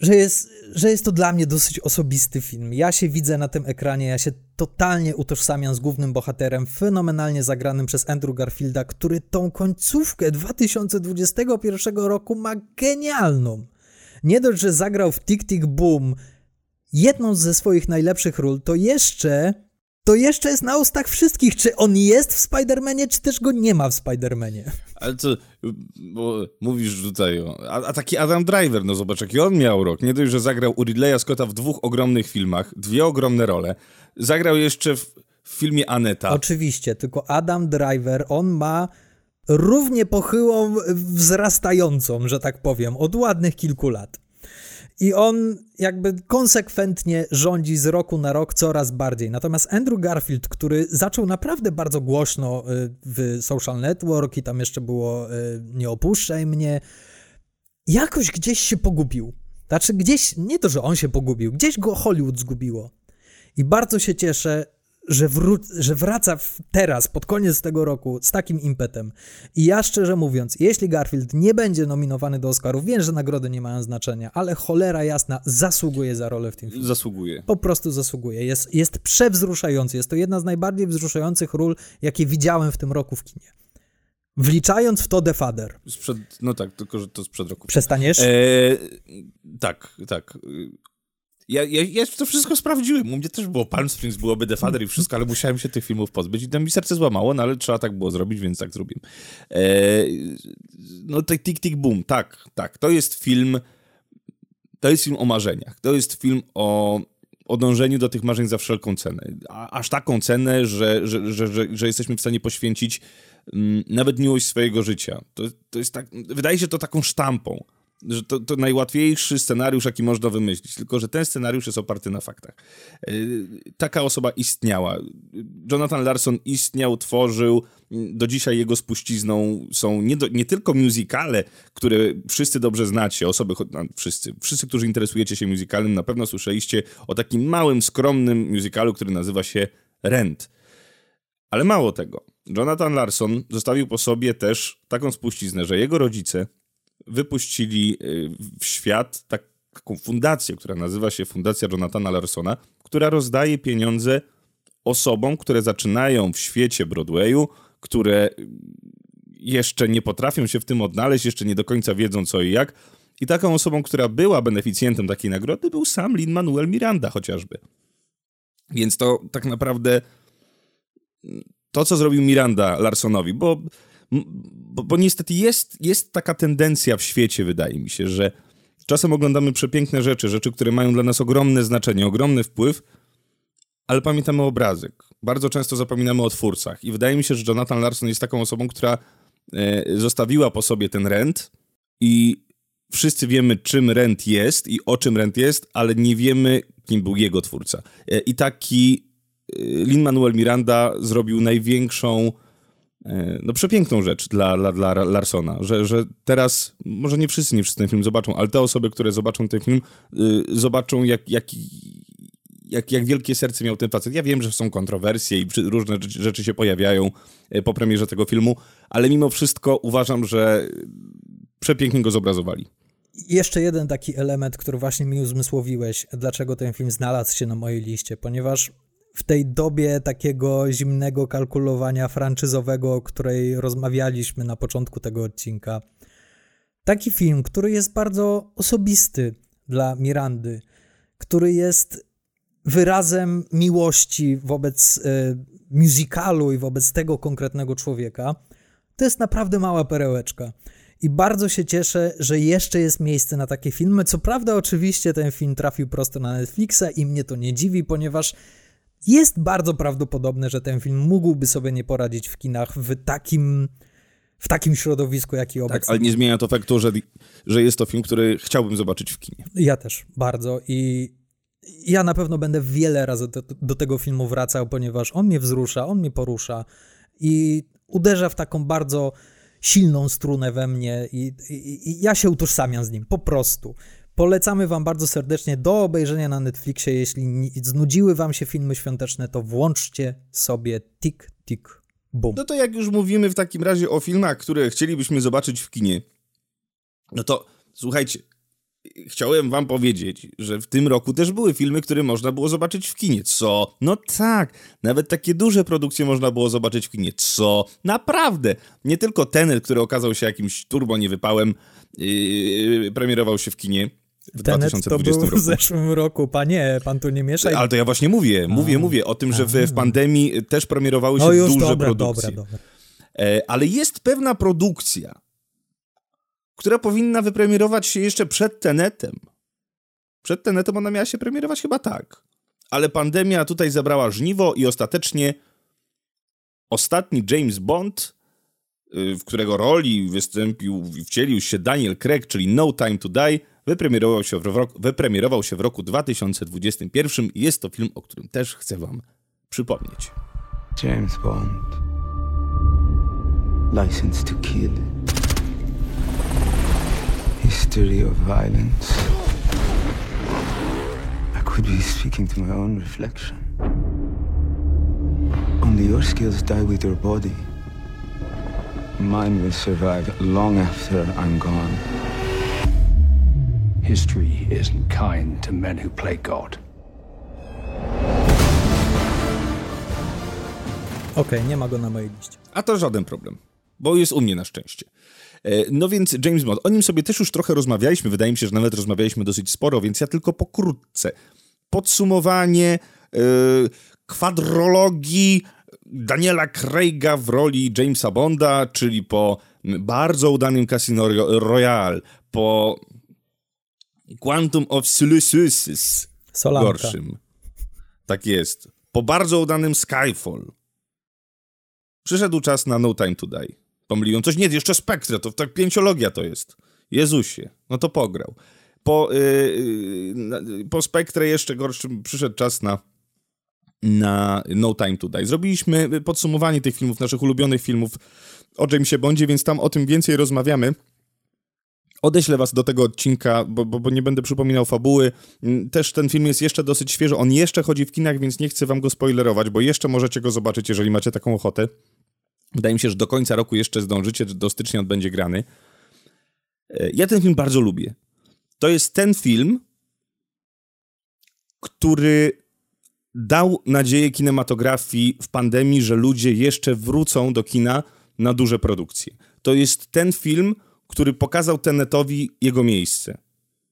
że jest, że jest to dla mnie dosyć osobisty film. Ja się widzę na tym ekranie, ja się totalnie utożsamiam z głównym bohaterem, fenomenalnie zagranym przez Andrew Garfielda, który tą końcówkę 2021 roku ma genialną. Nie dość, że zagrał w Tick Tick Boom jedną ze swoich najlepszych ról, to jeszcze to jeszcze jest na ustach wszystkich, czy on jest w Spider-Manie, czy też go nie ma w Spider-Manie. Ale co, bo mówisz tutaj o... A, a taki Adam Driver, no zobacz, jaki on miał rok. Nie dość, że zagrał u Ridleya Scotta w dwóch ogromnych filmach, dwie ogromne role. Zagrał jeszcze w, w filmie Aneta. Oczywiście, tylko Adam Driver, on ma równie pochyłą, wzrastającą, że tak powiem, od ładnych kilku lat. I on jakby konsekwentnie rządzi z roku na rok coraz bardziej. Natomiast Andrew Garfield, który zaczął naprawdę bardzo głośno y, w Social Network i tam jeszcze było y, Nie opuszczaj mnie, jakoś gdzieś się pogubił. Znaczy gdzieś, nie to, że on się pogubił, gdzieś go Hollywood zgubiło. I bardzo się cieszę, że, wró- że wraca teraz, pod koniec tego roku, z takim impetem. I ja szczerze mówiąc, jeśli Garfield nie będzie nominowany do Oscarów, wiem, że nagrody nie mają znaczenia, ale cholera jasna, zasługuje za rolę w tym filmie. Zasługuje. Po prostu zasługuje. Jest, jest przewzruszający. Jest to jedna z najbardziej wzruszających ról, jakie widziałem w tym roku w kinie. Wliczając w to The Father. Sprzed, no tak, tylko że to sprzed roku. Przestaniesz? E, tak, tak. Ja, ja, ja to wszystko sprawdziłem. U mnie też było Palm Springs, byłoby The Father i wszystko, ale musiałem się tych filmów pozbyć i tam mi serce złamało, no ale trzeba tak było zrobić, więc tak zrobiłem. E, no to Tick Tick Boom, tak, tak. To jest film, to jest film o marzeniach. To jest film o, o dążeniu do tych marzeń za wszelką cenę. A, aż taką cenę, że, że, że, że, że jesteśmy w stanie poświęcić mm, nawet miłość swojego życia. To, to jest tak, wydaje się to taką sztampą że to, to najłatwiejszy scenariusz, jaki można wymyślić, tylko że ten scenariusz jest oparty na faktach. Yy, Taka osoba istniała. Jonathan Larson istniał, tworzył. Do dzisiaj jego spuścizną są nie, do, nie tylko musicale, które wszyscy dobrze znacie, osoby, no, wszyscy, wszyscy, którzy interesujecie się musicalem, na pewno słyszeliście o takim małym, skromnym musicalu, który nazywa się Rent. Ale mało tego. Jonathan Larson zostawił po sobie też taką spuściznę, że jego rodzice wypuścili y, w świat tak- taką fundację, która nazywa się Fundacja Jonathana Larsona, która rozdaje pieniądze osobom, które zaczynają w świecie Broadwayu, które jeszcze nie potrafią się w tym odnaleźć, jeszcze nie do końca wiedzą co i jak. I taką osobą, która była beneficjentem takiej nagrody, był sam Lin-Manuel Miranda chociażby. Więc to tak naprawdę to, co zrobił Miranda Larsonowi, bo, bo, bo niestety jest, jest taka tendencja w świecie, wydaje mi się, że czasem oglądamy przepiękne rzeczy, rzeczy, które mają dla nas ogromne znaczenie, ogromny wpływ, ale pamiętamy obrazek. Bardzo często zapominamy o twórcach. I wydaje mi się, że Jonathan Larson jest taką osobą, która e, zostawiła po sobie ten rent i wszyscy wiemy, czym Rent jest i o czym Rent jest, ale nie wiemy, kim był jego twórca. E, I taki e, Lin-Manuel Miranda zrobił największą, no przepiękną rzecz dla, dla, dla Larsona, że, że teraz, może nie wszyscy, nie wszyscy ten film zobaczą, ale te osoby, które zobaczą ten film, zobaczą jak, jak, jak, jak wielkie serce miał ten facet. Ja wiem, że są kontrowersje i różne rzeczy się pojawiają po premierze tego filmu, ale mimo wszystko uważam, że przepięknie go zobrazowali. Jeszcze jeden taki element, który właśnie mi uzmysłowiłeś, dlaczego ten film znalazł się na mojej liście, ponieważ w tej dobie takiego zimnego kalkulowania franczyzowego, o której rozmawialiśmy na początku tego odcinka, taki film, który jest bardzo osobisty dla Mirandy, który jest wyrazem miłości wobec y, musicalu i wobec tego konkretnego człowieka, to jest naprawdę mała perełeczka. I bardzo się cieszę, że jeszcze jest miejsce na takie filmy. Co prawda, oczywiście ten film trafił prosto na Netflixa i mnie to nie dziwi, ponieważ jest bardzo prawdopodobne, że ten film mógłby sobie nie poradzić w kinach w takim, w takim środowisku, jaki obecnie. Tak, ale nie zmienia to faktu, że, że jest to film, który chciałbym zobaczyć w kinie. Ja też, bardzo. I ja na pewno będę wiele razy do, do tego filmu wracał, ponieważ on mnie wzrusza, on mnie porusza i uderza w taką bardzo silną strunę we mnie i, i, i ja się utożsamiam z nim, po prostu. Polecamy Wam bardzo serdecznie do obejrzenia na Netflixie. Jeśli znudziły Wam się filmy świąteczne, to włączcie sobie Tik Tik Boom. No to jak już mówimy w takim razie o filmach, które chcielibyśmy zobaczyć w kinie, no to słuchajcie, chciałem wam powiedzieć, że w tym roku też były filmy, które można było zobaczyć w kinie. Co? No tak, nawet takie duże produkcje można było zobaczyć w kinie. Co? Naprawdę! Nie tylko ten, który okazał się jakimś turbo niewypałem, yy, premierował się w kinie. W Tenet 2020 to był w zeszłym roku, panie, pan tu nie mieszaj. Ale to ja właśnie mówię, mówię, A, mówię o tym, że w, w, pandemii też premierowały się no już, duże dobra, produkcje. Dobra, dobra. E, ale jest pewna produkcja, która powinna wypremierować się jeszcze przed Tenetem. Przed Tenetem ona miała się premierować chyba tak. Ale pandemia tutaj zabrała żniwo i ostatecznie ostatni James Bond, y, w którego roli wystąpił i wcielił się Daniel Craig, czyli No Time to Die, wypremierował się w, roku, wypremierował się w roku 2021 i jest to film, o którym też chcę wam przypomnieć. James Bond. License to kill history of violence. I could be speaking to my own reflection. Only your skills die with your body. Mine will survive long after I'm gone. History isn't kind to men who play God. Okej, okay, nie ma go na mojej liście. A to żaden problem, bo jest u mnie na szczęście. E, no więc James Bond, o nim sobie też już trochę rozmawialiśmy, wydaje mi się, że nawet rozmawialiśmy dosyć sporo, więc ja tylko pokrótce. Podsumowanie yy, kwadrologii Daniela Craiga w roli Jamesa Bonda, czyli po bardzo udanym Casino Royale, po Quantum of Solutions gorszym. Tak jest. Po bardzo udanym Skyfall. Przyszedł czas na No Time to Die. Pomyliłem coś, nie, jeszcze Spektra, to tak pięciologia to jest. Jezusie, no to pograł. Po, yy, po Spektrze jeszcze gorszym przyszedł czas na, na No Time to Die. Zrobiliśmy podsumowanie tych filmów, naszych ulubionych filmów o Jamesie Bondzie, więc tam o tym więcej rozmawiamy. Odeślę was do tego odcinka, bo, bo, bo, nie będę przypominał fabuły. Też ten film jest jeszcze dosyć świeży, on jeszcze chodzi w kinach, więc nie chcę wam go spoilerować, bo jeszcze możecie go zobaczyć, jeżeli macie taką ochotę. Wydaje mi się, że do końca roku jeszcze zdążycie, do stycznia on będzie grany. E, ja ten film bardzo lubię. To jest ten film, który dał nadzieję kinematografii w pandemii, że ludzie jeszcze wrócą do kina na duże produkcje. To jest ten film, który pokazał Tenetowi jego miejsce.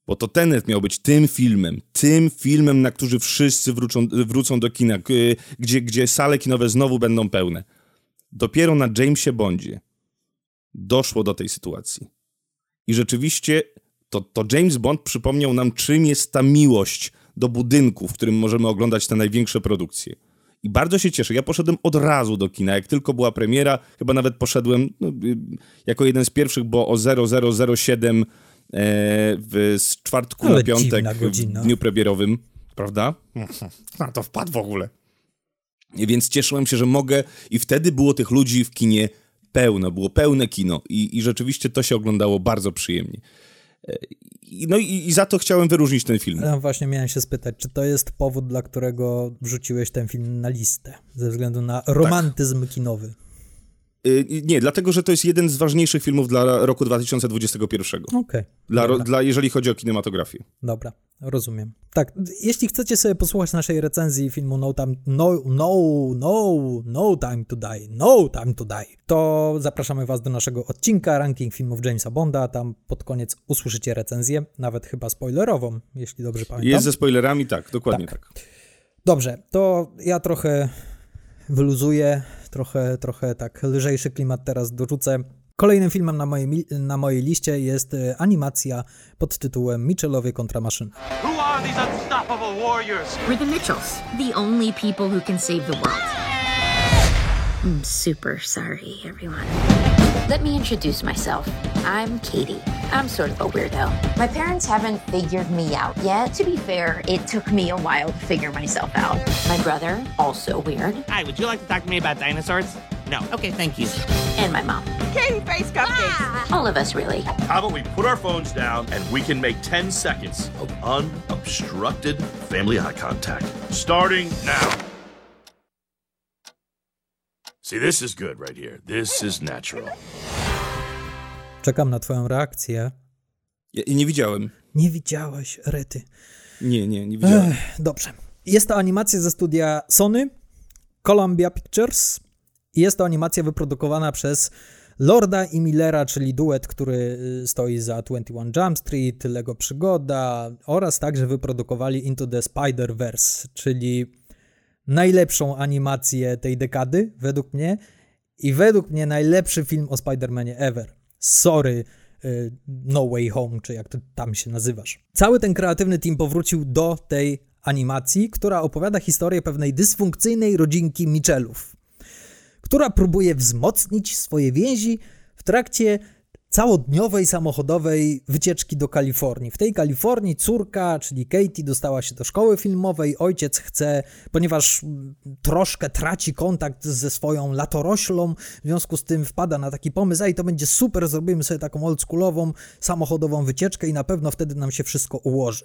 Bo to Tenet miał być tym filmem, tym filmem, na który wszyscy wrócą, wrócą do kina, gdzie, gdzie sale kinowe znowu będą pełne. Dopiero na Jamesie Bondzie doszło do tej sytuacji. I rzeczywiście to, to James Bond przypomniał nam, czym jest ta miłość do budynku, w którym możemy oglądać te największe produkcje. I bardzo się cieszę. Ja poszedłem od razu do kina. Jak tylko była premiera, chyba nawet poszedłem no, jako jeden z pierwszych, bo o 0007 w, z czwartku Ale na piątek w dniu premierowym, prawda? Na to wpadł w ogóle. Więc cieszyłem się, że mogę i wtedy było tych ludzi w kinie pełno, było pełne kino i, i rzeczywiście to się oglądało bardzo przyjemnie. No i, i za to chciałem wyróżnić ten film. Ja właśnie miałem się spytać, czy to jest powód, dla którego wrzuciłeś ten film na listę? Ze względu na romantyzm kinowy. Y, Nie, dlatego, że to jest jeden z ważniejszych filmów dla roku 2021. Okej. Dla, ro- dobra. dla, jeżeli chodzi o kinematografię. Dobra, rozumiem. Tak, jeśli chcecie sobie posłuchać naszej recenzji filmu No Time, no, no, no, no Time to Die, No Time to Die, to zapraszamy was do naszego odcinka Ranking filmów Jamesa Bonda. Tam pod koniec usłyszycie recenzję, nawet chyba spoilerową, jeśli dobrze pamiętam. Jest ze spoilerami, tak, dokładnie Tak. tak. Dobrze, to ja trochę wyluzuję, trochę, trochę tak lżejszy klimat teraz dorzucę. Kolejnym filmem na mojej, na mojej liście jest animacja pod tytułem Mitchellowie kontra maszyny. Who are these unstoppable warriors? We're the Mitchells, the only people who can save the world. I'm super sorry, everyone. Let me introduce myself. I'm Katie. I'm sort of a weirdo. My parents haven't figured me out yet. To be fair, it took me a while to figure myself out. My brother, also weird, Hi, would you like to talk to me about dinosaurs? No. Okay, thank you. and my mom. Katie face cupcakes. All of us, really. How about we put our phones down and we can make 10 seconds of unobstructed family eye contact? Starting now. See, this is good right here. This is natural. Czekam na twoją reakcję. Ja, nie widziałem. Nie widziałeś, Rety. Nie, nie, nie widziałem. Ech, dobrze. Jest to animacja ze studia Sony, Columbia Pictures jest to animacja wyprodukowana przez Lorda i Millera, czyli duet, który y, stoi za 21 Jump Street, Lego Przygoda oraz także wyprodukowali Into the Spider-Verse, czyli najlepszą animację tej dekady, według mnie, i według mnie najlepszy film o Spider-Manie ever. Sorry, y, No Way Home, czy jak to tam się nazywasz. Cały ten kreatywny team powrócił do tej animacji, która opowiada historię pewnej dysfunkcyjnej rodzinki Mitchellów, która próbuje wzmocnić swoje więzi w trakcie całodniowej samochodowej wycieczki do Kalifornii. W tej Kalifornii córka, czyli Katie, dostała się do szkoły filmowej. Ojciec chce, ponieważ troszkę traci kontakt ze swoją latoroślą, w związku z tym wpada na taki pomysł, ej, to będzie super, zrobimy sobie taką oldschoolową, samochodową wycieczkę i na pewno wtedy nam się wszystko ułoży.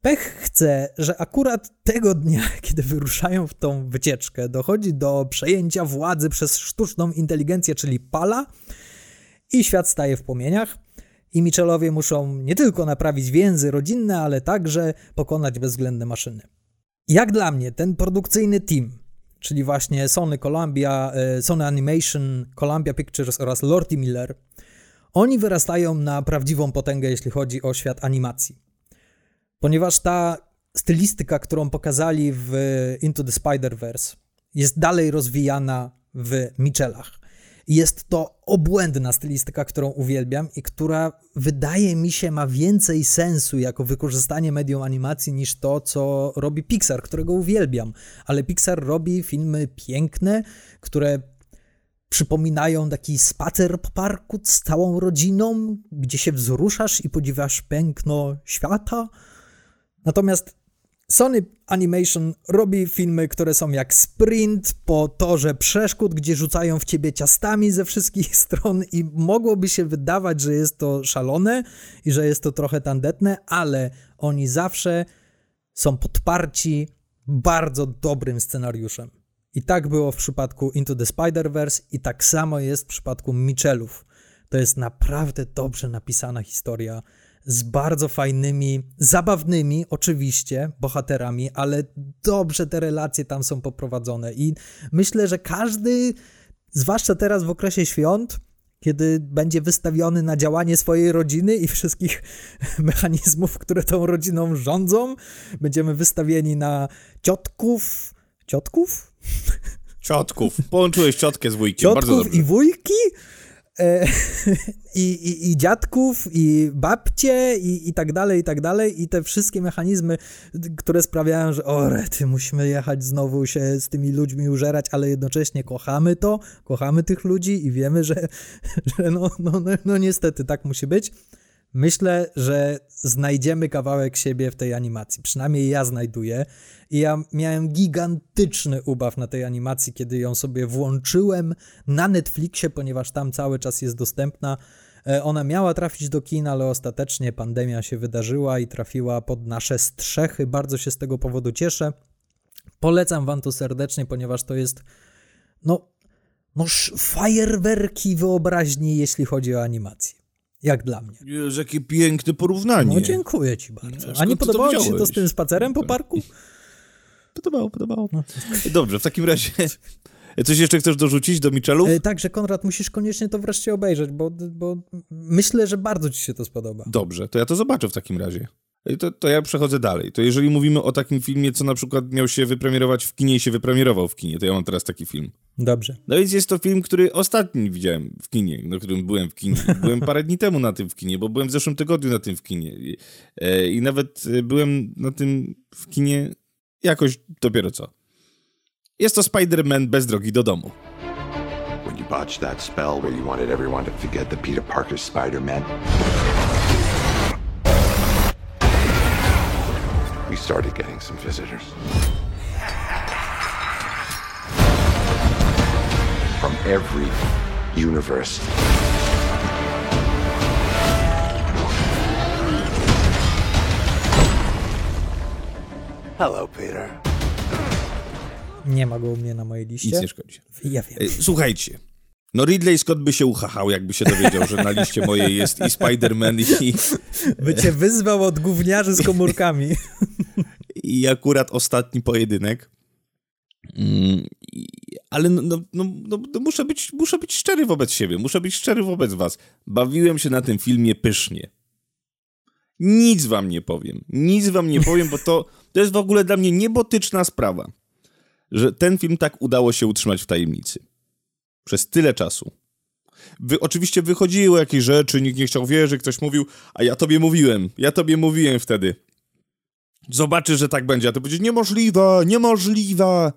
Pech chce, że akurat tego dnia, kiedy wyruszają w tą wycieczkę, dochodzi do przejęcia władzy przez sztuczną inteligencję, czyli Pala, i świat staje w płomieniach. I Mitchellowie muszą nie tylko naprawić więzy rodzinne, ale także pokonać bezwzględne maszyny. Jak dla mnie, ten produkcyjny team, czyli właśnie Sony Columbia, e, Sony Animation, Columbia Pictures oraz Lordy Miller, oni wyrastają na prawdziwą potęgę, jeśli chodzi o świat animacji. Ponieważ ta stylistyka, którą pokazali w Into the Spider-Verse, jest dalej rozwijana w Mitchellach. I Jest to obłędna stylistyka, którą uwielbiam i która wydaje mi się ma więcej sensu jako wykorzystanie medium animacji niż to, co robi Pixar, którego uwielbiam. Ale Pixar robi filmy piękne, które przypominają taki spacer po parku z całą rodziną, gdzie się wzruszasz i podziwiasz piękno świata. Natomiast Sony Animation robi filmy, które są jak sprint po torze przeszkód, gdzie rzucają w ciebie ciastami ze wszystkich stron i mogłoby się wydawać, że jest to szalone i że jest to trochę tandetne, ale oni zawsze są podparci bardzo dobrym scenariuszem. I tak było w przypadku Into the Spider-Verse i tak samo jest w przypadku Mitchellów. To jest naprawdę dobrze napisana historia z bardzo fajnymi, zabawnymi oczywiście bohaterami, ale dobrze te relacje tam są poprowadzone i myślę, że każdy, zwłaszcza teraz w okresie świąt, kiedy będzie wystawiony na działanie swojej rodziny i wszystkich mechanizmów, które tą rodziną rządzą, będziemy wystawieni na ciotków, ciotków? Ciotków. Połączyłeś ciotkę z wujkiem. Ciotków i wujki? E, i, i, i dziadków, i babcie, i, i tak dalej, i tak dalej. I te wszystkie mechanizmy, które sprawiają, że o rety, musimy jechać znowu się z tymi ludźmi użerać, ale jednocześnie kochamy to, kochamy tych ludzi i wiemy, że, że no, no, no, no niestety tak musi być. Myślę, że znajdziemy kawałek siebie w tej animacji. Przynajmniej ja znajduję. I ja miałem gigantyczny ubaw na tej animacji, kiedy ją sobie włączyłem na Netflixie, ponieważ tam cały czas jest dostępna. E, ona miała trafić do kin, ale ostatecznie pandemia się wydarzyła i trafiła pod nasze strzechy. Bardzo się z tego powodu cieszę. Polecam wam to serdecznie, ponieważ to jest no, no fajerwerki wyobraźni, jeśli chodzi o animację. Jak dla mnie. Jezu, jakie piękne porównanie. No dziękuję ci bardzo. A nie podobało ci się to z tym spacerem po parku? Podobało, podobało. No. Dobrze, w takim razie Coś jeszcze chcesz dorzucić do Michelów? E, tak, że Konrad, musisz koniecznie to wreszcie obejrzeć, bo, bo myślę, że bardzo ci się to spodoba. Dobrze, to ja to zobaczę w takim razie. To, to ja przechodzę dalej. To jeżeli mówimy o takim filmie, co na przykład miał się wypremierować w kinie i się wypremierował w kinie, to ja mam teraz taki film. Dobrze. No więc jest to film, który ostatni widziałem w kinie, na którym byłem w kinie. Byłem parę dni temu na tym w kinie, bo byłem w zeszłym tygodniu na tym w kinie. I, e, i nawet byłem na tym w kinie jakoś dopiero co. Jest to Spider-Man bez drogi do domu. When you botched that spell where you wanted everyone to forget the Peter Parker Spider-Man. We started getting some visitors. From every universe. Hello, Peter. Nie ma go u mnie na mojej liście. Nic nie szkodzi. Ja wiem. Słuchajcie. No Ridley Scott by się uchachał, jakby się dowiedział, że na liście mojej jest i Spider-Man i... By cię wyzwał od gówniarzy z komórkami. I akurat ostatni pojedynek. Mm, ale no, no, no, no, muszę, być, muszę być szczery wobec siebie, muszę być szczery wobec was. Bawiłem się na tym filmie pysznie. Nic wam nie powiem. Nic wam nie powiem, bo to, to jest w ogóle dla mnie niebotyczna sprawa że ten film tak udało się utrzymać w tajemnicy. Przez tyle czasu. Wy, oczywiście wychodziły jakieś rzeczy, nikt nie chciał wierzyć, ktoś mówił, a ja tobie mówiłem, ja tobie mówiłem wtedy. Zobaczysz, że tak będzie, a ty powiedzieć, niemożliwe, niemożliwe,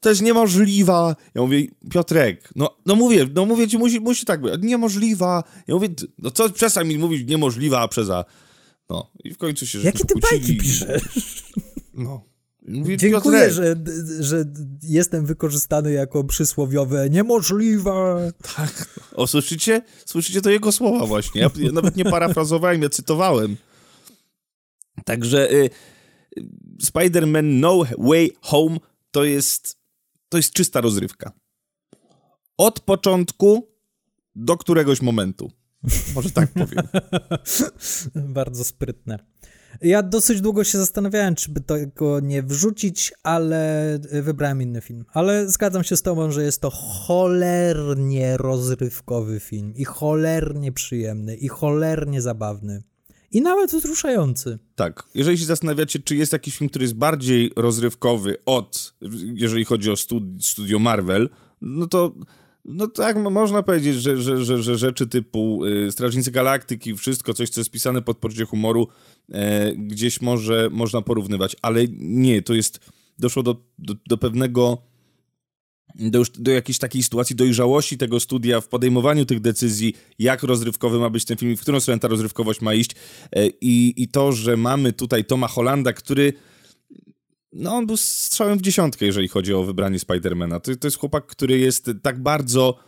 to jest niemożliwe. Ja mówię, Piotrek, no, no mówię, no mówię ci, musi, musi tak być, niemożliwe. Ja mówię, no co, przestań mi mówić niemożliwa, a przeza... No, i w końcu się Jakie ty bajki piszesz? No. Mówię, Dziękuję, że, że jestem wykorzystany jako przysłowiowe niemożliwe. Tak. O, słyszycie? Słyszycie to jego słowa właśnie. Ja, ja nawet nie parafrazowałem, ja cytowałem. Także y, Spider-Man No Way Home to jest, to jest czysta rozrywka. Od początku do któregoś momentu. Może tak powiem. Bardzo sprytne. Ja dosyć długo się zastanawiałem, czy by tego nie wrzucić, ale wybrałem inny film. Ale zgadzam się z tobą, że jest to cholernie rozrywkowy film i cholernie przyjemny i cholernie zabawny. I nawet wzruszający. Tak. Jeżeli się zastanawiacie, czy jest jakiś film, który jest bardziej rozrywkowy od, jeżeli chodzi o studio Marvel, no to no tak, można powiedzieć, że, że, że, że rzeczy typu y, Strażnicy Galaktyki, wszystko, coś, co jest pisane pod poczucie humoru, e, gdzieś może można porównywać, ale nie, to jest, doszło do, do, do pewnego, do, już, do jakiejś takiej sytuacji dojrzałości tego studia w podejmowaniu tych decyzji, jak rozrywkowy ma być ten film, w którą stronę ta rozrywkowość ma iść. E, i, i to, że mamy tutaj Toma Hollanda, który no on był strzałem w dziesiątkę, jeżeli chodzi o wybranie Spidermana. To, to jest chłopak, który jest tak bardzo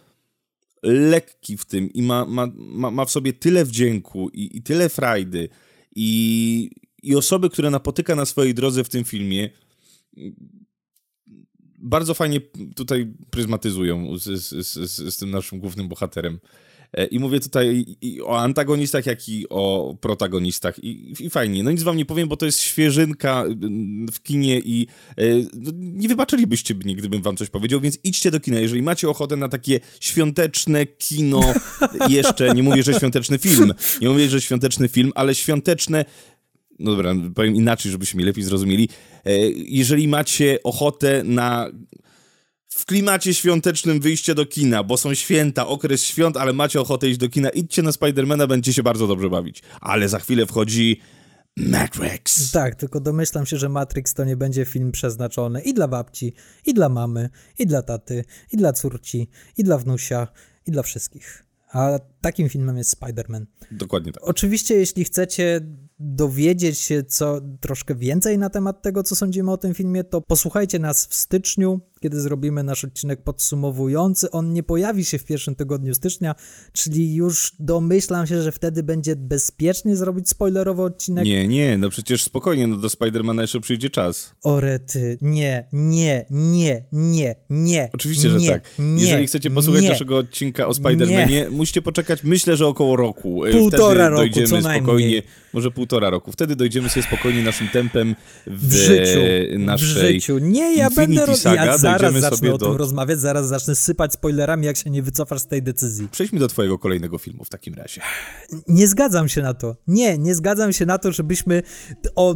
lekki w tym i ma, ma, ma, ma w sobie tyle wdzięku i, i tyle frajdy i, i osoby, które napotyka na swojej drodze w tym filmie bardzo fajnie tutaj pryzmatyzują z, z, z, z tym naszym głównym bohaterem. E, I mówię tutaj i o antagonistach, jak i o protagonistach. I, I, fajnie. No nic wam nie powiem, bo to jest świeżynka mm, w kinie i e, no, nie wybaczylibyście mnie, gdybym wam coś powiedział, więc idźcie do kina. Jeżeli macie ochotę na takie świąteczne kino, jeszcze nie mówię, że świąteczny film, nie mówię, że świąteczny film, ale świąteczne no dobra, powiem inaczej, żebyśmy lepiej zrozumieli. E, jeżeli macie ochotę na w klimacie świątecznym wyjście do kina, bo są święta, okres świąt, ale macie ochotę iść do kina, idźcie na Spidermana, będziecie się bardzo dobrze bawić. Ale za chwilę wchodzi Matrix. Tak, tylko domyślam się, że Matrix to nie będzie film przeznaczony i dla babci, i dla mamy, i dla taty, i dla córci, i dla wnusia, i dla wszystkich. A takim filmem jest Spider-Man. Dokładnie tak. Oczywiście, jeśli chcecie dowiedzieć się co troszkę więcej na temat tego, co sądzimy o tym filmie, to posłuchajcie nas w styczniu, kiedy zrobimy nasz odcinek podsumowujący. On nie pojawi się w pierwszym tygodniu stycznia, czyli już domyślam się, że wtedy będzie bezpiecznie zrobić spoilerowy odcinek. Nie, nie, no przecież spokojnie, no do Spidermana jeszcze przyjdzie czas. Orety, nie, nie, nie, nie, nie. Oczywiście, że nie, tak. Nie, Jeżeli chcecie posłuchać nie, naszego odcinka o Spidermanie, musicie poczekać, myślę, że około roku. Półtora Wtedy roku, dojdziemy co najmniej. spokojnie, może półtora roku. Wtedy dojdziemy sobie spokojnie naszym tempem w, w życiu, naszej w życiu. Nie, ja Infinity będę ja zaraz zacznę o tym do... rozmawiać, zaraz zacznę sypać spoilerami, jak się nie wycofasz z tej decyzji. Przejdźmy do twojego kolejnego filmu w takim razie. Nie zgadzam się na to. Nie, nie zgadzam się na to, żebyśmy o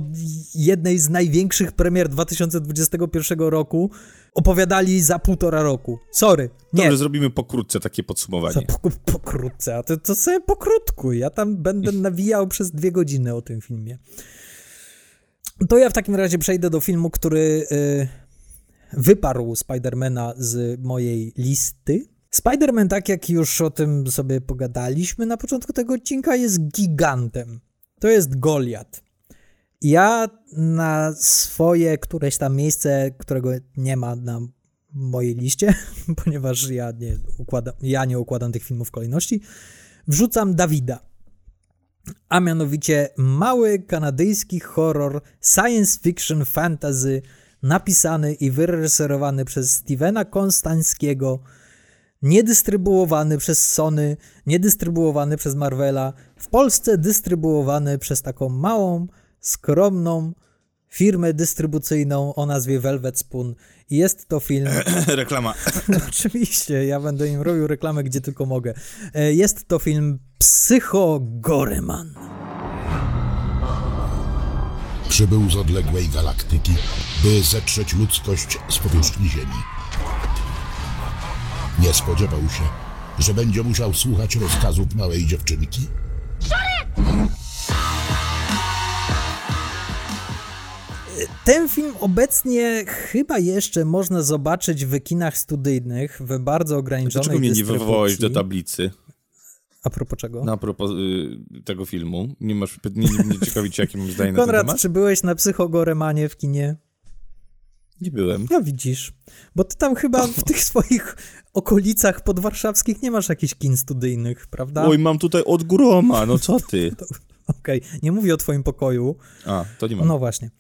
jednej z największych premier 2021 roku opowiadali za półtora roku. Sorry. Nie. Dobrze, zrobimy pokrótce takie podsumowanie. Po, pokrótce, a to, to sobie pokrótku. Ja tam będę nawijał przez dwie godziny o tym filmie. To ja w takim razie przejdę do filmu, który y, wyparł Spidermana z mojej listy. Spider-Man, tak jak już o tym sobie pogadaliśmy na początku tego odcinka, jest gigantem. To jest Goliat. Ja na swoje któreś tam miejsce, którego nie ma na mojej liście, ponieważ ja nie układam, ja nie układam tych filmów w kolejności, wrzucam Dawida. A mianowicie mały kanadyjski horror science fiction fantasy napisany i wyreżyserowany przez Stevena Konstańskiego, niedystrybuowany przez Sony, niedystrybuowany przez Marvela, w Polsce dystrybuowany przez taką małą, skromną firmę dystrybucyjną o nazwie Velvet Spoon. I jest to film... Reklama. Oczywiście, ja będę im robił reklamę, gdzie tylko mogę. E, Jest to film Psycho Goreman. Przybył z odległej galaktyki, by zetrzeć ludzkość z powierzchni Ziemi. Nie spodziewał się, że będzie musiał słuchać rozkazów małej dziewczynki. Ten film obecnie chyba jeszcze można zobaczyć w kinach studyjnych w bardzo ograniczonej Dlaczego mnie nie wywołałeś do tablicy? A propos czego? Na propos y, tego filmu. Nie masz, nie, nie, nie ciekawi cię, jakie mam zdanie na ten Konrad, temat? czy byłeś na Psychogoremanie w kinie? Nie byłem. No widzisz, bo ty tam chyba w tych swoich okolicach podwarszawskich nie masz jakichś kin studyjnych, prawda? Oj, mam tutaj od groma, no co ty? Okej, nie mówię o twoim pokoju. A, to nie mam. No właśnie.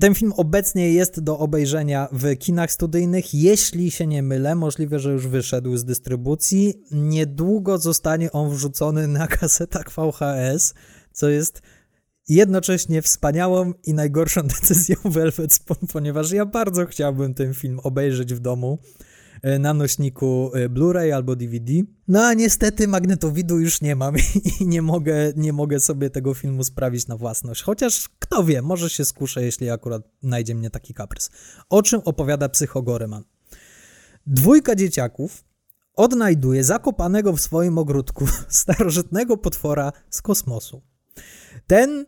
Ten film obecnie jest do obejrzenia w kinach studyjnych. Jeśli się nie mylę, możliwe, że już wyszedł z dystrybucji. Niedługo zostanie on wrzucony na kasetach VHS, co jest jednocześnie wspaniałą i najgorszą decyzją Velvet Spoon, ponieważ ja bardzo chciałbym ten film obejrzeć w domu na nośniku e, Blu-ray albo DVD. No a niestety magnetowidu już nie mam i nie mogę, nie mogę sobie tego filmu sprawić na własność. Chociaż kto wie, może się skuszę, jeśli akurat znajdzie mnie taki kaprys. O czym opowiada Psychogoreman? Dwójka dzieciaków odnajduje zakopanego w swoim ogródku starożytnego potwora z kosmosu. Ten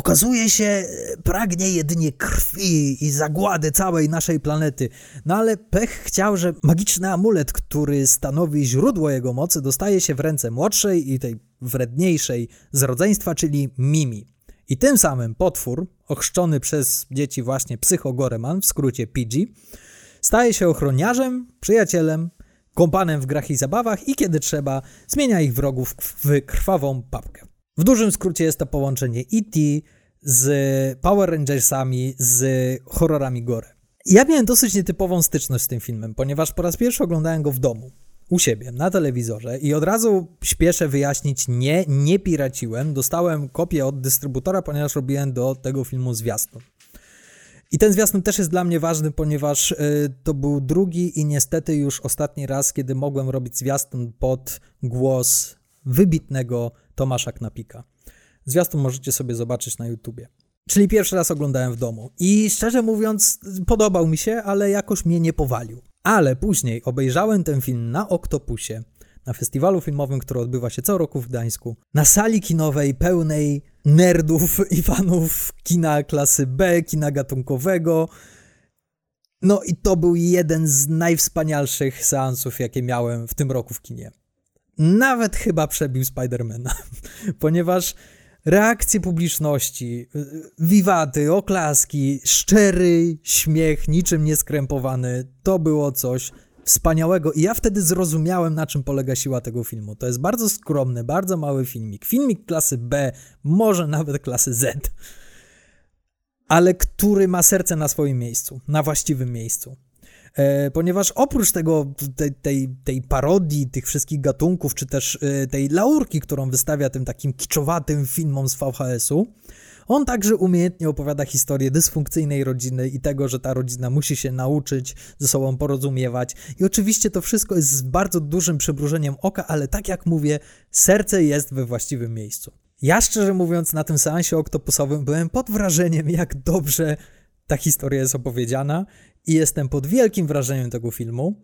okazuje się pragnie jedynie krwi i zagłady całej naszej planety. No ale pech chciał, że magiczny amulet, który stanowi źródło jego mocy, dostaje się w ręce młodszej i tej wredniejszej z rodzeństwa, czyli Mimi. I tym samym potwór, ochrzczony przez dzieci właśnie Psychogoreman, w skrócie PG, staje się ochroniarzem, przyjacielem, kąpanem w grach i zabawach i kiedy trzeba, zmienia ich wrogów w krwawą papkę. W dużym skrócie jest to połączenie E.T. z Power Rangersami, z horrorami gore. Ja miałem dosyć nietypową styczność z tym filmem, ponieważ po raz pierwszy oglądałem go w domu, u siebie, na telewizorze i od razu śpieszę wyjaśnić, nie, nie piraciłem, dostałem kopię od dystrybutora, ponieważ robiłem do tego filmu zwiastun. I ten zwiastun też jest dla mnie ważny, ponieważ y, to był drugi i niestety już ostatni raz, kiedy mogłem robić zwiastun pod głos wybitnego Tomasza Knapika. Zwiastun możecie sobie zobaczyć na YouTubie. Czyli pierwszy raz oglądałem w domu. I szczerze mówiąc, podobał mi się, ale jakoś mnie nie powalił. Ale później obejrzałem ten film na Oktopusie, na festiwalu filmowym, który odbywa się co roku w Gdańsku, na sali kinowej pełnej nerdów i fanów kina klasy B, kina gatunkowego. No i to był jeden z najwspanialszych seansów, jakie miałem w tym roku w kinie. Nawet chyba przebił Spidermana, ponieważ reakcje publiczności, wiwaty, oklaski, szczery śmiech, niczym nieskrępowany, to było coś wspaniałego i ja wtedy zrozumiałem, na czym polega siła tego filmu. To jest bardzo skromny, bardzo mały filmik. Filmik klasy B, może nawet klasy Z, ale który ma serce na swoim miejscu, na właściwym miejscu. E, ponieważ oprócz tego, tej, tej, tej, parodii tych wszystkich gatunków, czy też e, tej laurki, którą wystawia tym takim kiczowatym filmom z VHS-u, on także umiejętnie opowiada historię dysfunkcyjnej rodziny i tego, że ta rodzina musi się nauczyć ze sobą porozumiewać. I oczywiście to wszystko jest z bardzo dużym przybrużeniem oka, ale tak jak mówię, serce jest we właściwym miejscu. Ja szczerze mówiąc, na tym seansie oktopusowym byłem pod wrażeniem, jak dobrze ta historia jest opowiedziana i jestem pod wielkim wrażeniem tego filmu.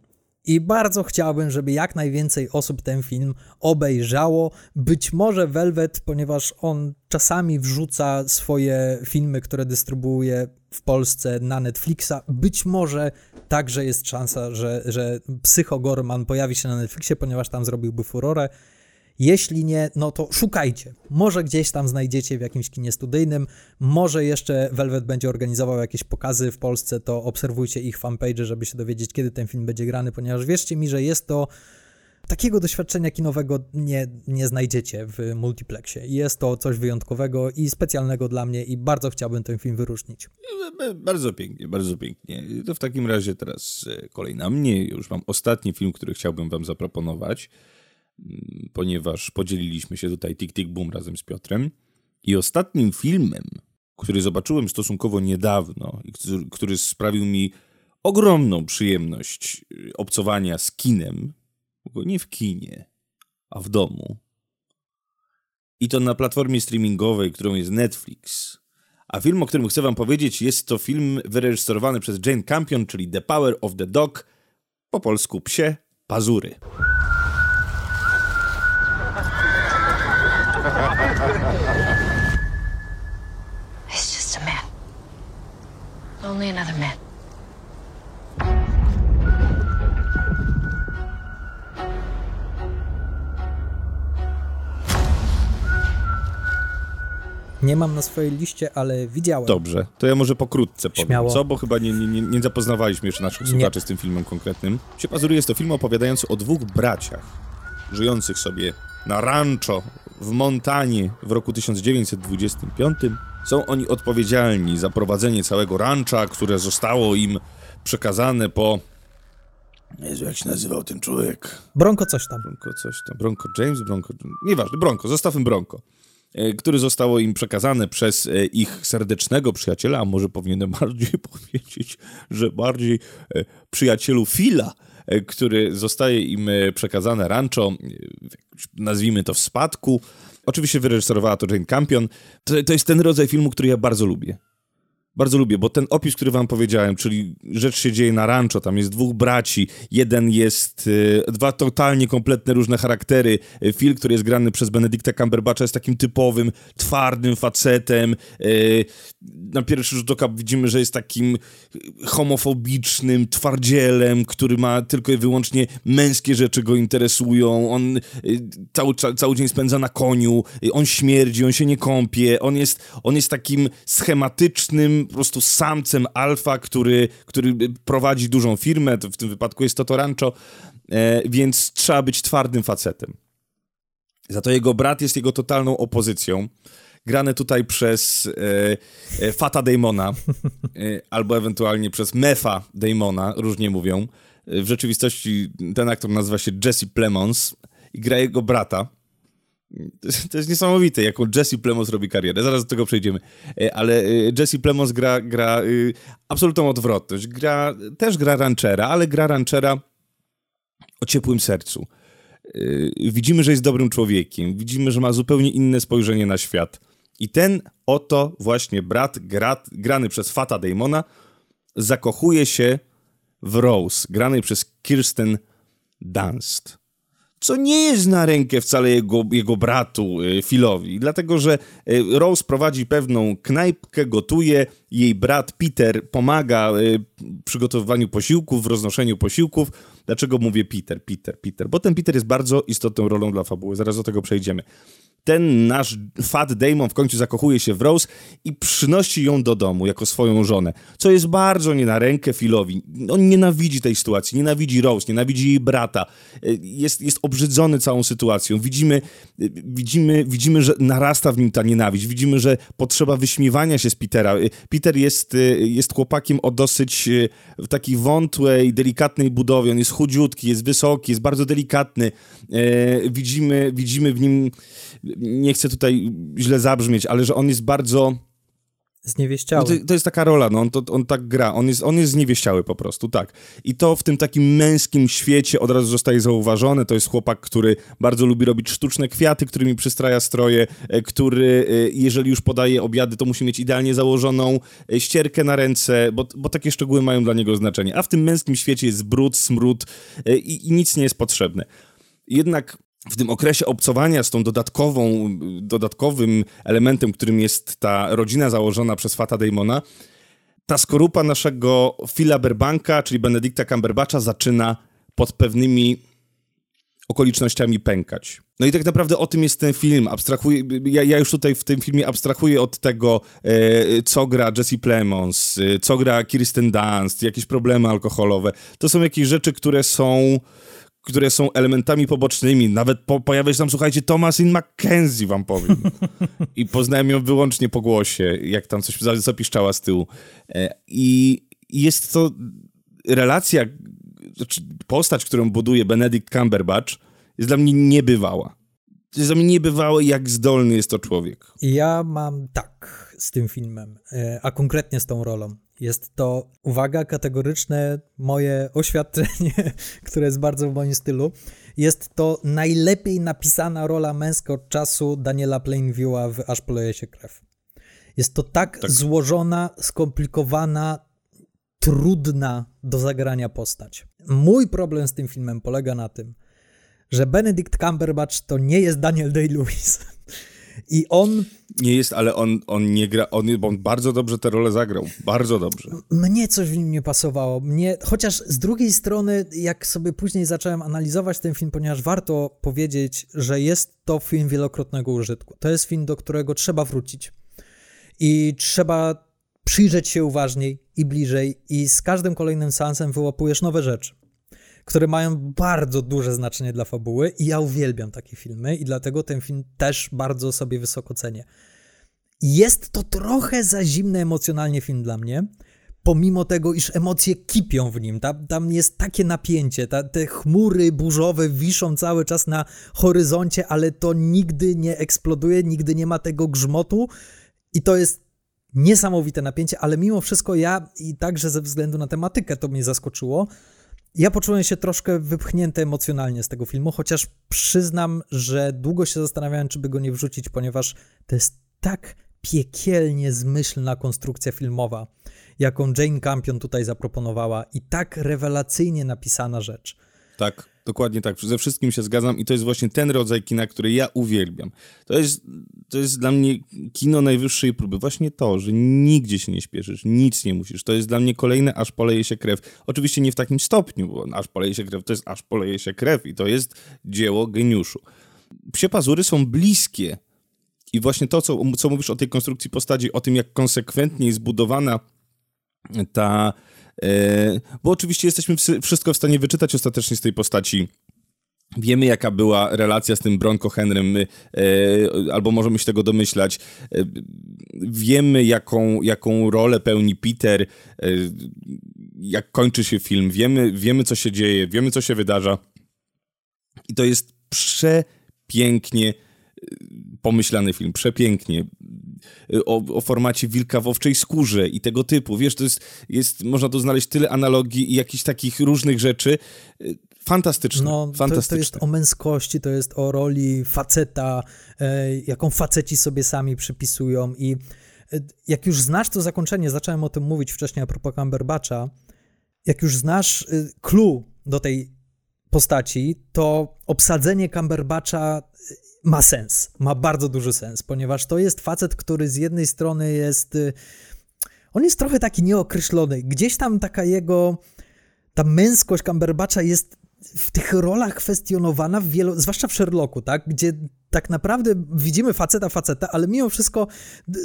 I bardzo chciałbym, żeby jak najwięcej osób ten film obejrzało. Być może Velvet, ponieważ on czasami wrzuca swoje filmy, które dystrybuuje w Polsce na Netflixa. Być może także jest szansa, że, że Psycho Gorman pojawi się na Netflixie, ponieważ tam zrobiłby furorę. Jeśli nie, no to szukajcie. Może gdzieś tam znajdziecie w jakimś kinie studyjnym, może jeszcze Velvet będzie organizował jakieś pokazy w Polsce, to obserwujcie ich fanpage, żeby się dowiedzieć, kiedy ten film będzie grany, ponieważ wierzcie mi, że jest to takiego doświadczenia kinowego nie, nie znajdziecie w multiplexie. Jest to coś wyjątkowego i specjalnego dla mnie i bardzo chciałbym ten film wyróżnić. Bardzo pięknie, bardzo pięknie. To w takim razie teraz e, kolej na mnie. Już mam ostatni film, który chciałbym wam zaproponować. Ponieważ podzieliliśmy się tutaj Tik Tik Boom razem z Piotrem. I ostatnim filmem, który zobaczyłem stosunkowo niedawno który sprawił mi ogromną przyjemność y, obcowania z kinem, nie w kinie, a w domu. I to na platformie streamingowej, którą jest Netflix. A film, o którym chcę wam powiedzieć, jest to film wyreżyserowany przez Jane Campion, czyli The Power of the Dog, po polsku Psie Pazury. It's just a man. Only another man. Nie mam na swojej liście, ale widziałem. Dobrze, to ja może pokrótce powiem, Śmiało. co? Bo chyba nie, nie, nie zapoznawaliśmy jeszcze naszych słuchaczy z tym filmem konkretnym. Psie Pazury jest to film opowiadający o dwóch braciach, żyjących sobie na rancho w Montanie w roku 1925. Są oni odpowiedzialni za prowadzenie całego rancha, które zostało im przekazane po... Jezu, jak się nazywał ten człowiek? Bronco coś tam. Bronco coś tam. Bronco James, Bronco... Nieważne, Bronco, zostawmy Bronco e, który zostało im przekazane przez e, ich serdecznego przyjaciela, a może powinienem bardziej powiedzieć, że bardziej e, przyjacielu Fila, który zostaje im przekazane rancho, nazwijmy to w spadku. Oczywiście wyreżyserowała to Jane Campion. To, to jest ten rodzaj filmu, który ja bardzo lubię bardzo lubię, bo ten opis, który wam powiedziałem, czyli rzecz się dzieje na rancho, tam jest dwóch braci, jeden jest, y, dwa totalnie kompletne różne charaktery. Y, Phil, który jest grany przez Benedicta Cumberbatcha, jest takim typowym, twardym facetem. Y, na pierwszy rzut oka widzimy, że jest takim homofobicznym twardzielem, który ma tylko i wyłącznie męskie rzeczy go interesują. On cały, cały dzień spędza na koniu, on śmierdzi, on się nie kąpie, on jest, on jest takim schematycznym po prostu samcem alfa, który, który prowadzi dużą firmę, w tym wypadku jest to rancho, e, więc trzeba być twardym facetem. Za to jego brat jest jego totalną opozycją. Grane tutaj przez e, e, Fata Damona, e, albo ewentualnie przez Mefa Damona, różnie mówią. E, w rzeczywistości ten aktor nazywa się Jesse Plemons i gra jego brata. To jest niesamowite, jaką Jesse Plemons robi karierę. Zaraz do tego przejdziemy. E, ale e, Jesse Plemons gra, gra y, absolutną odwrotność. Gra, też gra ranchera, ale gra ranchera o ciepłym sercu. Widzimy, że jest dobrym człowiekiem. Widzimy, że ma zupełnie inne spojrzenie na świat. I ten oto właśnie brat, gra, grany przez Fata Damona, zakochuje się w Rose, granej przez Kirsten Dunst co nie jest na rękę wcale jego, jego bratu y, Philowi, dlatego że y, Rose prowadzi pewną knajpkę, gotuje, jej brat Peter pomaga y, w przygotowywaniu posiłków, w roznoszeniu posiłków. Dlaczego mówię Peter, Peter, Peter? Bo ten Peter jest bardzo istotną rolą dla fabuły, zaraz do tego przejdziemy ten nasz Fat Damon w końcu zakochuje się w Rose i przynosi ją do domu jako swoją żonę, co jest bardzo nie na rękę Philowi. On nienawidzi tej sytuacji, nienawidzi Rose, nienawidzi jej brata, jest, jest obrzydzony całą sytuacją. Widzimy, widzimy, widzimy, że narasta w nim ta nienawiść, widzimy, że potrzeba wyśmiewania się z Petera. Peter jest, jest chłopakiem o dosyć takiej wątłej, delikatnej budowie, on jest chudziutki, jest wysoki, jest bardzo delikatny. E, widzimy, widzimy w nim nie chcę tutaj źle zabrzmieć, ale że on jest bardzo... Zniewieściały. No to, to, jest taka rola, no on, to, on tak gra, on jest, on jest zniewieściały po prostu, tak. I to w tym takim męskim świecie od razu zostaje zauważone, to jest chłopak, który bardzo lubi robić sztuczne kwiaty, którymi przystraja stroje, e, który e, jeżeli już podaje obiady, to musi mieć idealnie założoną e, ścierkę na ręce, bo, bo takie szczegóły mają dla niego znaczenie. A w tym męskim świecie jest brud, smród i, i nic nie jest potrzebne. Jednak w tym okresie obcowania z tą dodatkową, dodatkowym elementem, którym jest ta rodzina założona przez Fata Damona, ta skorupa naszego Phila Berbanka, czyli Benedicta Cumberbatcha, zaczyna pod pewnymi okolicznościami pękać. No i tak naprawdę o tym jest ten film. Abstrahuję, ja, ja już tutaj w tym filmie abstrahuję od tego, e, co gra Jesse Plemons, e, co gra Kirsten Dunst, jakieś problemy alkoholowe. To są jakieś rzeczy, które są które są elementami pobocznymi. Nawet po, pojawia się tam, słuchajcie, Thomasin McKenzie, wam powiem. I poznałem ją wyłącznie po głosie, jak tam coś zapiszczała z tyłu. E, I jest to relacja, znaczy postać, którą buduje Benedict Cumberbatch, jest dla mnie niebywała. Jest dla mnie niebywałe, jak zdolny jest to człowiek. Ja mam tak z tym filmem, e, a konkretnie z tą rolą. Jest to, uwaga, kategoryczne moje oświadczenie, które jest bardzo w moim stylu. Jest to najlepiej napisana rola męska od czasu Daniela Plainviewa w Aż poleje się krew. Jest to tak, tak, złożona, skomplikowana, trudna do zagrania postać. Mój problem z tym filmem polega na tym, że Benedict Cumberbatch to nie jest Daniel Day-Lewis. I on. Nie jest, ale on, on nie gra. On, on bardzo dobrze tę rolę zagrał. Bardzo dobrze. Mnie coś w nim nie pasowało. Mnie, chociaż z drugiej strony, jak sobie później zacząłem analizować ten film, ponieważ warto powiedzieć, że jest to film wielokrotnego użytku. To jest film, do którego trzeba wrócić. I trzeba przyjrzeć się uważniej i bliżej, i z każdym kolejnym seansem wyłapujesz nowe rzeczy które mają bardzo duże znaczenie dla fabuły i ja uwielbiam takie filmy i dlatego ten film też bardzo sobie wysoko cenię. Jest to trochę za zimny emocjonalnie film dla mnie, pomimo tego, iż emocje kipią w nim. Tam, tam jest takie napięcie, ta, te chmury burzowe wiszą cały czas na horyzoncie, ale to nigdy nie eksploduje, nigdy nie ma tego grzmotu i to jest niesamowite napięcie, ale mimo wszystko ja i także ze względu na tematykę to mnie zaskoczyło, ja poczułem się troszkę wypchnięty emocjonalnie z tego filmu, chociaż przyznam, że długo się zastanawiałem, czy by go nie wrzucić, ponieważ to jest tak piekielnie zmyślna konstrukcja filmowa, jaką Jane Campion tutaj zaproponowała i tak rewelacyjnie napisana rzecz. Tak, dokładnie tak. Ze wszystkim się zgadzam i to jest właśnie ten rodzaj kina, który ja uwielbiam. To jest, to jest dla mnie kino najwyższej próby. Właśnie to, że nigdzie się nie śpieszysz, nic nie musisz. To jest dla mnie kolejne aż poleje się krew. Oczywiście nie w takim stopniu, bo aż poleje się krew to jest aż poleje się krew i to jest dzieło geniuszu. Psie pazury są bliskie i właśnie to, co, co mówisz o tej konstrukcji postaci, o tym, jak konsekwentnie jest zbudowana ta bo oczywiście jesteśmy wszystko w stanie wyczytać ostatecznie z tej postaci. Wiemy, jaka była relacja z tym Bronco Henrym, e, albo możemy się tego domyślać. E, wiemy, jaką, jaką rolę pełni Peter, jak kończy się film. Wiemy, wiemy, co się dzieje, wiemy, co się wydarza. I to jest przepięknie pomyślany film, przepięknie. O, o, formacie wilka w owczej skórze i tego typu. Wiesz, to jest, jest, można tu znaleźć tyle analogii i jakichś takich różnych rzeczy. Fantastyczne. No, fantastyczne. To, to jest o męskości, to jest o roli faceta, e, jaką faceci sobie sami przypisują i e, jak już znasz to zakończenie, zacząłem o tym mówić wcześniej a propos Cumberbatcha, jak już znasz e, clue do tej postaci, to obsadzenie Cumberbatcha ma sens, ma bardzo duży sens, ponieważ to jest facet, który z jednej strony jest. Y, on jest trochę taki nieokreślony. Gdzieś tam taka jego. Ta męskość Cumberbatcha jest w tych rolach kwestionowana, w wielu, zwłaszcza w Sherlocku, tak? Gdzie tak naprawdę widzimy faceta, faceta, ale mimo wszystko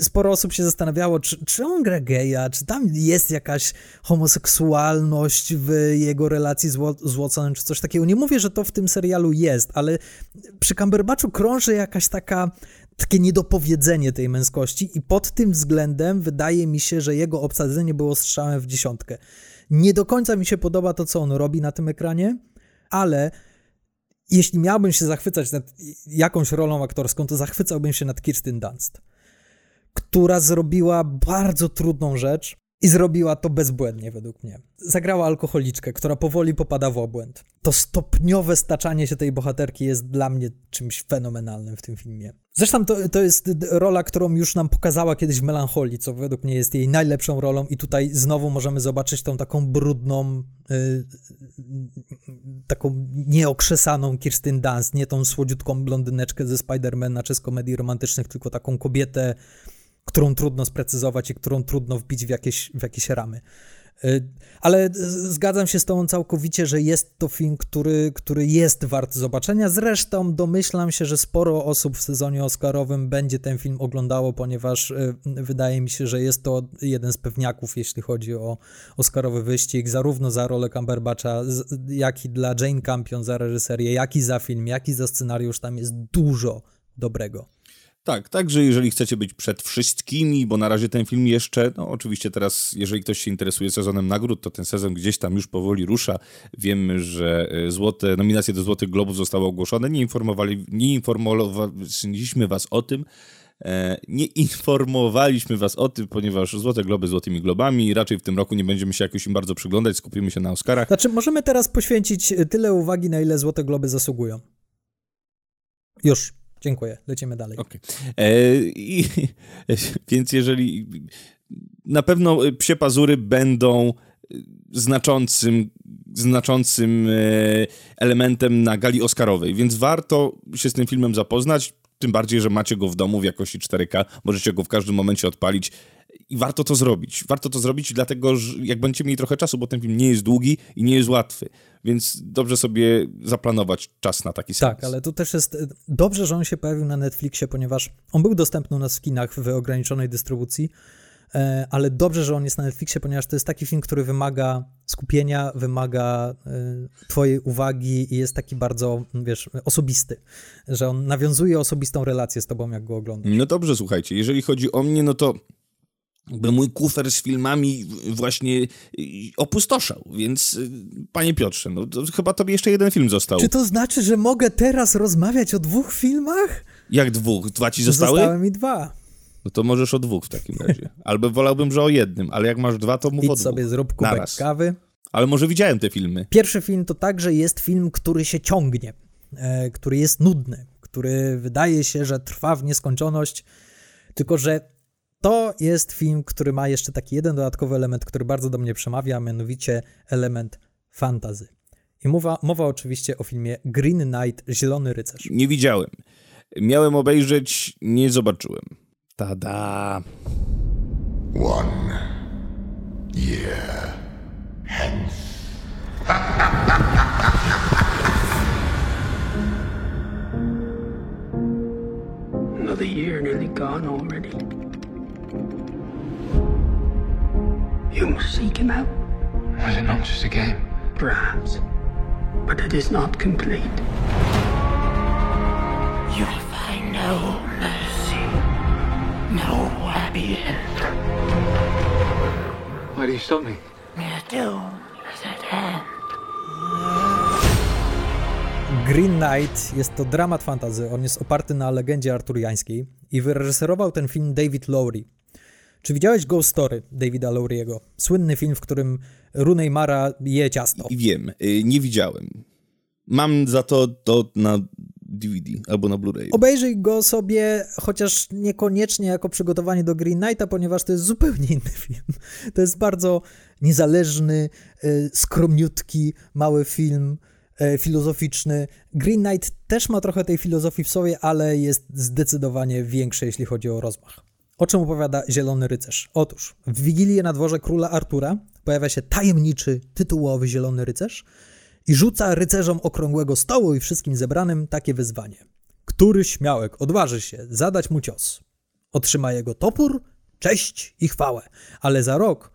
sporo osób się zastanawiało, czy, czy on gra geja, czy tam jest jakaś homoseksualność w jego relacji z, z Watsonem, czy coś takiego. Nie mówię, że to w tym serialu jest, ale przy Cumberbatchu krąży jakaś taka takie niedopowiedzenie tej męskości i pod tym względem wydaje mi się, że jego obsadzenie było strzałem w dziesiątkę. Nie do końca mi się podoba to, co on robi na tym ekranie, ale jeśli miałbym się zachwycać nad jakąś rolą aktorską, to zachwycałbym się nad Kirsten Dunst, która zrobiła bardzo trudną rzecz, i zrobiła to bezbłędnie, według mnie. Zagrała alkoholiczkę, która powoli popada w obłęd. To stopniowe staczanie się tej bohaterki jest dla mnie czymś fenomenalnym w tym filmie. Zresztą to, to jest rola, którą już nam pokazała kiedyś w Melancholii, co według mnie jest jej najlepszą rolą i tutaj znowu możemy zobaczyć tą taką brudną, yy, taką nieokrzesaną Kirsten Dunst, nie tą słodziutką blondyneczkę ze Spider-Mana czy z komedii romantycznych, tylko taką kobietę którą trudno sprecyzować i którą trudno wbić w jakieś, w jakieś ramy. Y, ale zgadzam się z Tobą całkowicie, że jest to film, który, który jest wart zobaczenia. Zresztą domyślam się, że sporo osób w sezonie Oscarowym będzie ten film oglądało, ponieważ y, wydaje mi się, że jest to jeden z pewniaków, jeśli chodzi o Oscarowy wyścig, zarówno za rolę Cumberbatcha, jak i dla Jane Campion za reżyserię, jak i za film, jak i za scenariusz. Tam jest dużo dobrego. Tak, także jeżeli chcecie być przed wszystkimi, bo na razie ten film jeszcze, no oczywiście teraz, jeżeli ktoś się interesuje sezonem nagród, to ten sezon gdzieś tam już powoli rusza. Wiemy, że e, złote, nominacje do Złotych Globów zostały ogłoszone. Nie, informowali, nie informowaliśmy was o tym, e, nie informowaliśmy was o tym, ponieważ Złote Globy Złotymi Globami, raczej w tym roku nie będziemy się jakoś im bardzo przyglądać, skupimy się na Oscarach. Znaczy, możemy teraz poświęcić tyle uwagi, na ile Złote Globy zasługują. Już. Dziękuję, lecimy dalej. Okay. E, i, więc jeżeli na pewno psie pazury będą znaczącym, znaczącym e, elementem na gali Oscarowej, więc warto się z tym filmem zapoznać, tym bardziej, że macie go w domu w jakości 4K, możecie go w każdym momencie odpalić i warto to zrobić. Warto to zrobić, dlatego że jak będziecie mieli trochę czasu, bo ten film nie jest długi i nie jest łatwy, więc dobrze sobie zaplanować czas na taki seans. Tak, ale to też jest dobrze, że on się pojawił na Netflixie, ponieważ on był dostępny u nas w kinach w ograniczonej dystrybucji, e, ale dobrze, że on jest na Netflixie, ponieważ to jest taki film, który wymaga skupienia, wymaga e, twojej uwagi i jest taki bardzo, wiesz, osobisty, że on nawiązuje osobistą relację z tobą, jak go oglądasz. No dobrze, słuchajcie, jeżeli chodzi o mnie, no to by mój kufer z filmami właśnie opustoszał, więc y, panie Piotrze, no to chyba tobie jeszcze jeden film został. Czy to znaczy, że mogę teraz rozmawiać o dwóch filmach? Jak dwóch? Dwa ci zostały? Zostały mi dwa. No to możesz o dwóch w takim razie. Albo wolałbym, że o jednym, ale jak masz dwa, to mów Idź o dwóch. sobie zrób kubek Naraz. kawy. Ale może widziałem te filmy. Pierwszy film to także jest film, który się ciągnie, e, który jest nudny, który wydaje się, że trwa w nieskończoność, tylko że to jest film, który ma jeszcze taki jeden dodatkowy element, który bardzo do mnie przemawia, a mianowicie element fantazy. I mowa, mowa oczywiście o filmie Green Knight, Zielony Rycerz. Nie widziałem. Miałem obejrzeć, nie zobaczyłem. Tada. One year hence. Another year nearly gone already. You must seek him out. Was it not just a game? Perhaps. But it is not complete. You'll find no mercy. No happy end. Why do you stop me? Your doom is at hand. Green Knight jest to dramat fantazy. On jest oparty na legendzie arturiańskiej i wyreżyserował ten film David Lowry. Czy widziałeś Ghost Story Davida Lowry'ego? Słynny film, w którym Rooney Mara je ciasto. Wiem, y, nie widziałem. Mam za to to na DVD albo na Blu-ray. Obejrzyj go sobie, chociaż niekoniecznie jako przygotowanie do Green Knighta, ponieważ to jest zupełnie inny film. To jest bardzo niezależny, y, skromniutki, mały film e, filozoficzny. Green Knight też ma trochę tej filozofii w sobie, ale jest zdecydowanie większy, jeśli chodzi o rozmach. O czym opowiada Zielony Rycerz? Otóż w Wigilię na dworze króla Artura pojawia się tajemniczy, tytułowy Zielony Rycerz i rzuca rycerzom okrągłego stołu i wszystkim zebranym takie wyzwanie. Który śmiałek odważy się zadać mu cios? Otrzyma jego topór, cześć i chwałę, ale za rok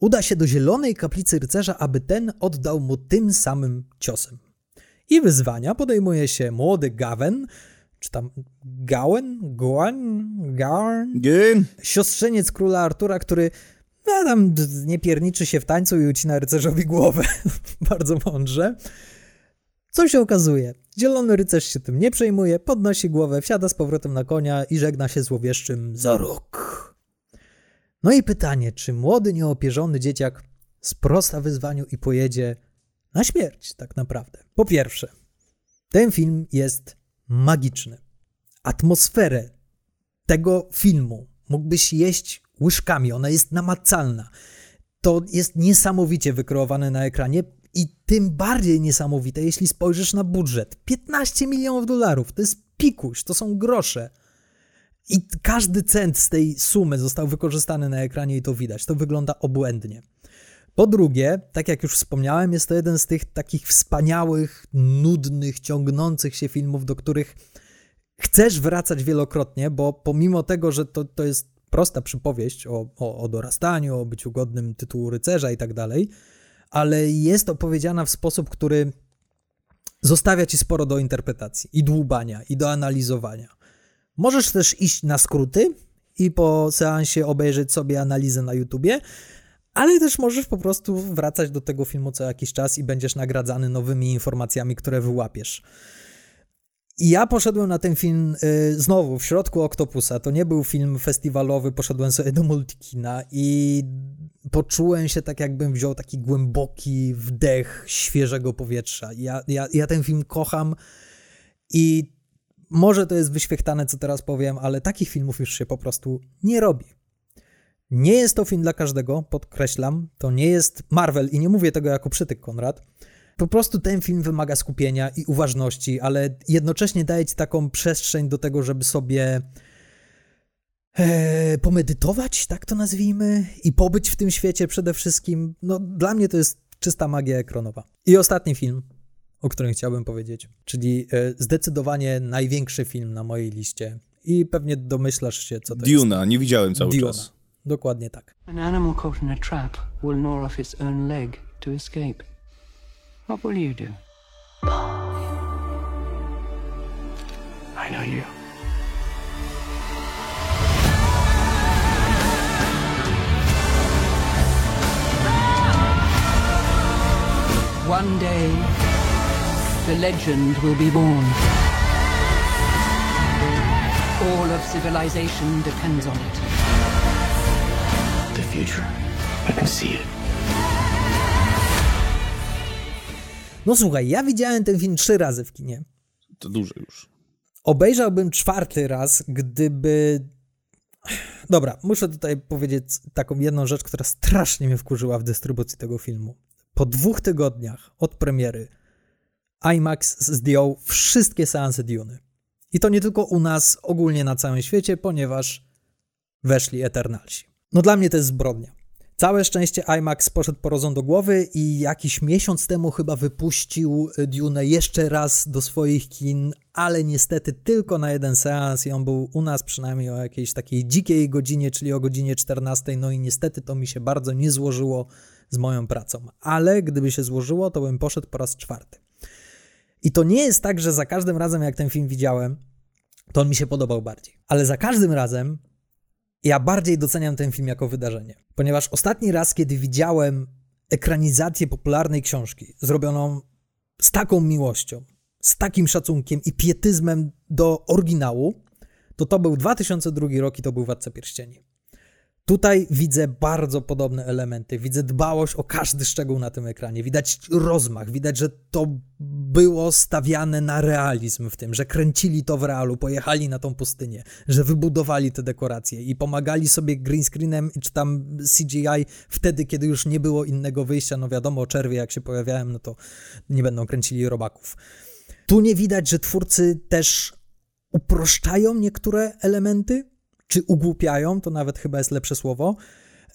uda się do zielonej kaplicy rycerza, aby ten oddał mu tym samym ciosem. I wyzwania podejmuje się młody Gawen, czy tam Gawen, Goan, Garn, siostrzeniec króla Artura, który no, tam nie pierniczy się w tańcu i ucina rycerzowi głowę. Bardzo mądrze. Co się okazuje? Zielony rycerz się tym nie przejmuje, podnosi głowę, wsiada z powrotem na konia i żegna się złowieszczym za rok. No i pytanie, czy młody, nieopierzony dzieciak sprosta wyzwaniu i pojedzie na śmierć tak naprawdę? Po pierwsze, ten film jest magiczny. Atmosferę tego filmu mógłbyś jeść łyżkami, ona jest namacalna. To jest niesamowicie wykreowane na ekranie i tym bardziej niesamowite, jeśli spojrzysz na budżet. 15 milionów dolarów, to jest pikuś, to są grosze. I każdy cent z tej sumy został wykorzystany na ekranie i to widać. To wygląda obłędnie. Po drugie, tak jak już wspomniałem, jest to jeden z tych takich wspaniałych, nudnych, ciągnących się filmów, do których chcesz wracać wielokrotnie, bo pomimo tego, że to, to jest prosta przypowieść o, o, o dorastaniu, o byciu godnym tytułu rycerza i tak dalej, ale jest opowiedziana w sposób, który zostawia ci sporo do interpretacji i dłubania i do analizowania. Możesz też iść na skróty i po seansie obejrzeć sobie analizę na YouTubie, ale też możesz po prostu wracać do tego filmu co jakiś czas i będziesz nagradzany nowymi informacjami, które wyłapiesz. I ja poszedłem na ten film y, znowu w środku Oktopusa. To nie był film festiwalowy, poszedłem sobie do multikina i poczułem się tak, jakbym wziął taki głęboki wdech świeżego powietrza. Ja, ja, ja ten film kocham i może to jest wyświechtane, co teraz powiem, ale takich filmów już się po prostu nie robi. Nie jest to film dla każdego, podkreślam. To nie jest Marvel i nie mówię tego jako przytyk, Konrad. Po prostu ten film wymaga skupienia i uważności, ale jednocześnie daje ci taką przestrzeń do tego, żeby sobie e, pomedytować, tak to nazwijmy, i pobyć w tym świecie przede wszystkim. No, dla mnie to jest czysta magia ekranowa. I ostatni film, o którym chciałbym powiedzieć, czyli e, zdecydowanie największy film na mojej liście. I pewnie domyślasz się, co to Duna, jest. Duna, nie widziałem cały Duna. czas. Dokładnie tak. An animal caught in a trap will gnaw off its own leg to escape. What will you do? I know you. One day, the legend will be born. All of civilization depends on it. The future. I can see it. No słuchaj, ja widziałem ten film trzy razy w kinie. To dużo już. Obejrzałbym czwarty raz, gdyby. Dobra, muszę tutaj powiedzieć taką jedną rzecz, która strasznie mnie wkurzyła w dystrybucji tego filmu. Po dwóch tygodniach od premiery IMAX zdjął wszystkie seanse Dune. I to nie tylko u nas, ogólnie na całym świecie, ponieważ weszli Eternalsi. No dla mnie to jest zbrodnia. Całe szczęście IMAX poszedł po rozum do głowy i jakiś miesiąc temu chyba wypuścił Dune jeszcze raz do swoich kin, ale niestety tylko na jeden seans i on był u nas przynajmniej o jakiejś takiej dzikiej godzinie, czyli o godzinie 14. No i niestety to mi się bardzo nie złożyło z moją pracą. Ale gdyby się złożyło, to bym poszedł po raz czwarty. I to nie jest tak, że za każdym razem, jak ten film widziałem, to on mi się podobał bardziej. Ale za każdym razem ja bardziej doceniam ten film jako wydarzenie. Ponieważ ostatni raz, kiedy widziałem ekranizację popularnej książki, zrobioną z taką miłością, z takim szacunkiem i pietyzmem do oryginału, to to był 2002 rok i to był Władca Pierścieni. Tutaj widzę bardzo podobne elementy. Widzę dbałość o każdy szczegół na tym ekranie. Widać rozmach, widać, że to było stawiane na realizm w tym, że kręcili to w realu, pojechali na tą pustynię, że wybudowali te dekoracje i pomagali sobie green screenem czy tam CGI wtedy, kiedy już nie było innego wyjścia. No wiadomo, czerwie jak się pojawiałem, no to nie będą kręcili robaków. Tu nie widać, że twórcy też uproszczają niektóre elementy, czy ugłupiają, to nawet chyba jest lepsze słowo,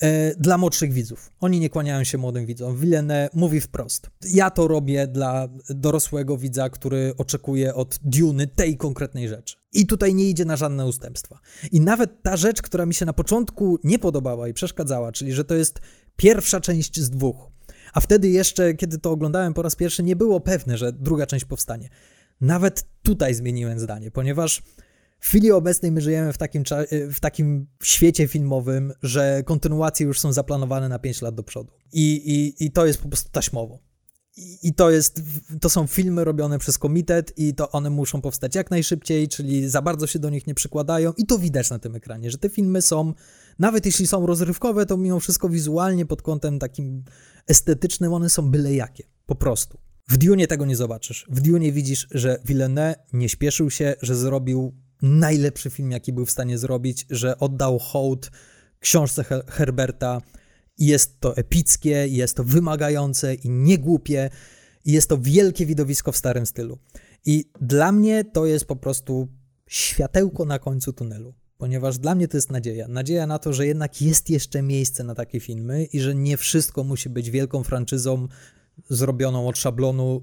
e, dla młodszych widzów. Oni nie kłaniają się młodym widzom. Villeneuve mówi wprost. Ja to robię dla dorosłego widza, który oczekuje od Duny tej konkretnej rzeczy. I tutaj nie idzie na żadne ustępstwa. I nawet ta rzecz, która mi się na początku nie podobała i przeszkadzała, czyli że to jest pierwsza część z dwóch. A wtedy jeszcze, kiedy to oglądałem po raz pierwszy, nie było pewne, że druga część powstanie. Nawet tutaj zmieniłem zdanie, ponieważ w chwili obecnej my żyjemy w takim, w takim świecie filmowym, że kontynuacje już są zaplanowane na 5 lat do przodu. I, i, i to jest po prostu taśmowo. I, I to jest, to są filmy robione przez komitet i to one muszą powstać jak najszybciej, czyli za bardzo się do nich nie przykładają i to widać na tym ekranie, że te filmy są, nawet jeśli są rozrywkowe, to mimo wszystko wizualnie pod kątem takim estetycznym one są byle jakie, po prostu. W Dune tego nie zobaczysz. W Dune widzisz, że Villeneuve nie śpieszył się, że zrobił najlepszy film, jaki był w stanie zrobić, że oddał hołd książce Herberta. Jest to epickie, jest to wymagające i niegłupie, jest to wielkie widowisko w starym stylu. I dla mnie to jest po prostu światełko na końcu tunelu, ponieważ dla mnie to jest nadzieja. Nadzieja na to, że jednak jest jeszcze miejsce na takie filmy i że nie wszystko musi być wielką franczyzą zrobioną od szablonu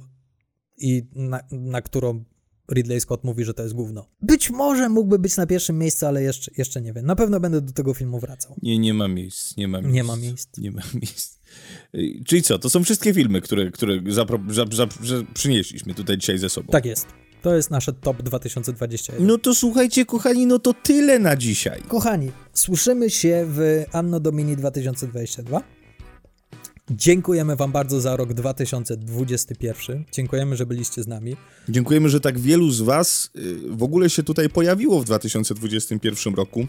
i na, na którą Ridley Scott mówi, że to jest gówno. Być może mógłby być na pierwszym miejscu, ale jeszcze, jeszcze nie wiem. Na pewno będę do tego filmu wracał. Nie, nie ma miejsc, nie ma miejsc. Nie ma miejsc. Nie ma miejsc. Czyli co, to są wszystkie filmy, które, które zapro, za, za, za, przynieśliśmy tutaj dzisiaj ze sobą. Tak jest. To jest nasze top 2021. No to słuchajcie, kochani, no to tyle na dzisiaj. Kochani, słyszymy się w Anno Domini 2022. Dziękujemy Wam bardzo za rok 2021. Dziękujemy, że byliście z nami. Dziękujemy, że tak wielu z Was y, w ogóle się tutaj pojawiło w 2021 roku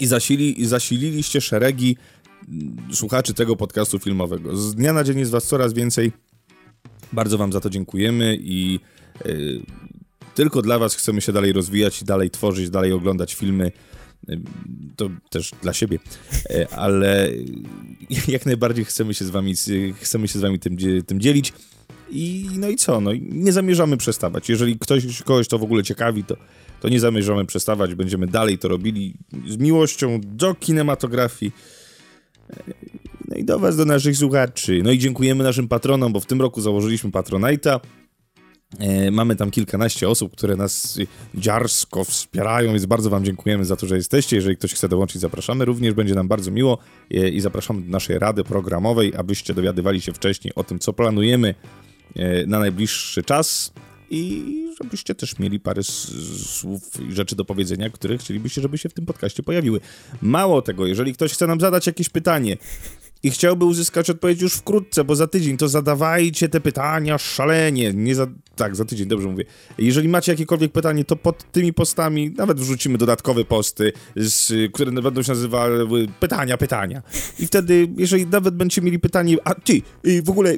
i, zasili, i zasililiście szeregi mm, słuchaczy tego podcastu filmowego. Z dnia na dzień jest Was coraz więcej. Bardzo Wam za to dziękujemy i y, tylko dla Was chcemy się dalej rozwijać dalej tworzyć, dalej oglądać filmy to też dla siebie, e, ale jak najbardziej chcemy się z wami, chcemy się z wami tym, tym dzielić. I no i co? No, nie zamierzamy przestawać. Jeżeli ktoś, kogoś to w ogóle ciekawi, to, to nie zamierzamy przestawać. Będziemy dalej to robili z miłością do kinematografii. E, no i do was, do naszych słuchaczy. No i dziękujemy naszym patronom, bo w tym roku założyliśmy Patronite'a. E, mamy tam kilkanaście osób, które nas dziarsko wspierają, więc bardzo Wam dziękujemy za to, że jesteście. Jeżeli ktoś chce dołączyć, zapraszamy. Również będzie nam bardzo miło e, i zapraszamy do naszej rady programowej, abyście dowiadywali się wcześniej o tym, co planujemy e, na najbliższy czas i żebyście też mieli parę słów i rzeczy do powiedzenia, które chcielibyście, żeby się w tym podcaście pojawiły. Mało tego, jeżeli ktoś chce nam zadać jakieś pytanie, i chciałby uzyskać odpowiedź już wkrótce, bo za tydzień to zadawajcie te pytania szalenie. Nie za... Tak, za tydzień, dobrze mówię. Jeżeli macie jakiekolwiek pytanie, to pod tymi postami nawet wrzucimy dodatkowe posty, z, które będą się nazywały pytania, pytania. I wtedy, jeżeli nawet będziecie mieli pytanie, a ty, w ogóle,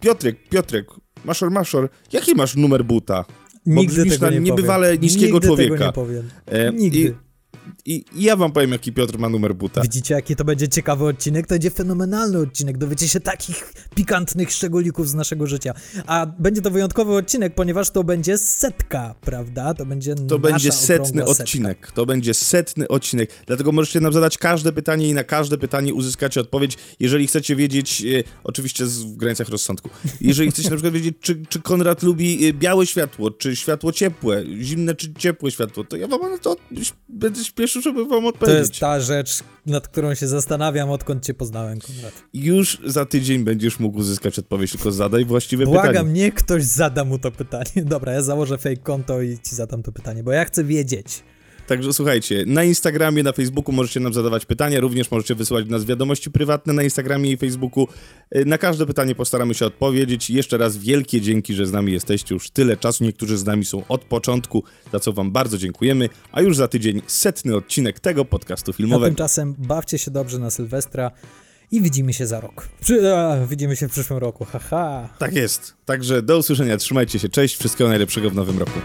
Piotrek, Piotrek, Maszor, Maszor, jaki masz numer buta? Nigdy tego nie niebywale powiem. niskiego Nigdy człowieka. Tego nie powiem. E, Nigdy. I, i, ja wam powiem, jaki Piotr ma numer buta. Widzicie, jaki to będzie ciekawy odcinek? To będzie fenomenalny odcinek. Dowiecie się takich pikantnych szczególików z naszego życia. A będzie to wyjątkowy odcinek, ponieważ to będzie setka, prawda? To będzie To będzie setny odcinek. Setka. To będzie setny odcinek. Dlatego możecie nam zadać każde pytanie i na każde pytanie uzyskacie odpowiedź. Jeżeli chcecie wiedzieć, e, oczywiście w granicach rozsądku, jeżeli chcecie na przykład wiedzieć, czy, czy Konrad lubi e, białe światło, czy światło ciepłe, zimne czy ciepłe światło, to ja wam na to będę żeby wam odpowiedzieć. To jest ta rzecz, nad którą się zastanawiam, odkąd cię poznałem, Konrad. Już za tydzień będziesz mógł uzyskać odpowiedź, tylko zadaj właściwe Błagam, pytanie. Błagam, niech ktoś zada mu to pytanie. Dobra, ja założę fake konto i ci zadam to pytanie, bo ja chcę wiedzieć. Także słuchajcie, na Instagramie, na Facebooku możecie nam zadawać pytania, również możecie wysyłać do nas wiadomości prywatne na Instagramie i Facebooku. Y, na każde pytanie postaramy się odpowiedzieć. Jeszcze raz wielkie dzięki, że z nami jesteście już tyle czasu. Niektórzy z nami są od początku, za co wam bardzo dziękujemy. A już za tydzień setny odcinek tego podcastu filmowego. A tymczasem bawcie się dobrze na Sylwestra i widzimy się za rok. Przy, a, widzimy się w przyszłym roku, haha. Tak jest. Także do usłyszenia, trzymajcie się, cześć, wszystkiego najlepszego w nowym roku.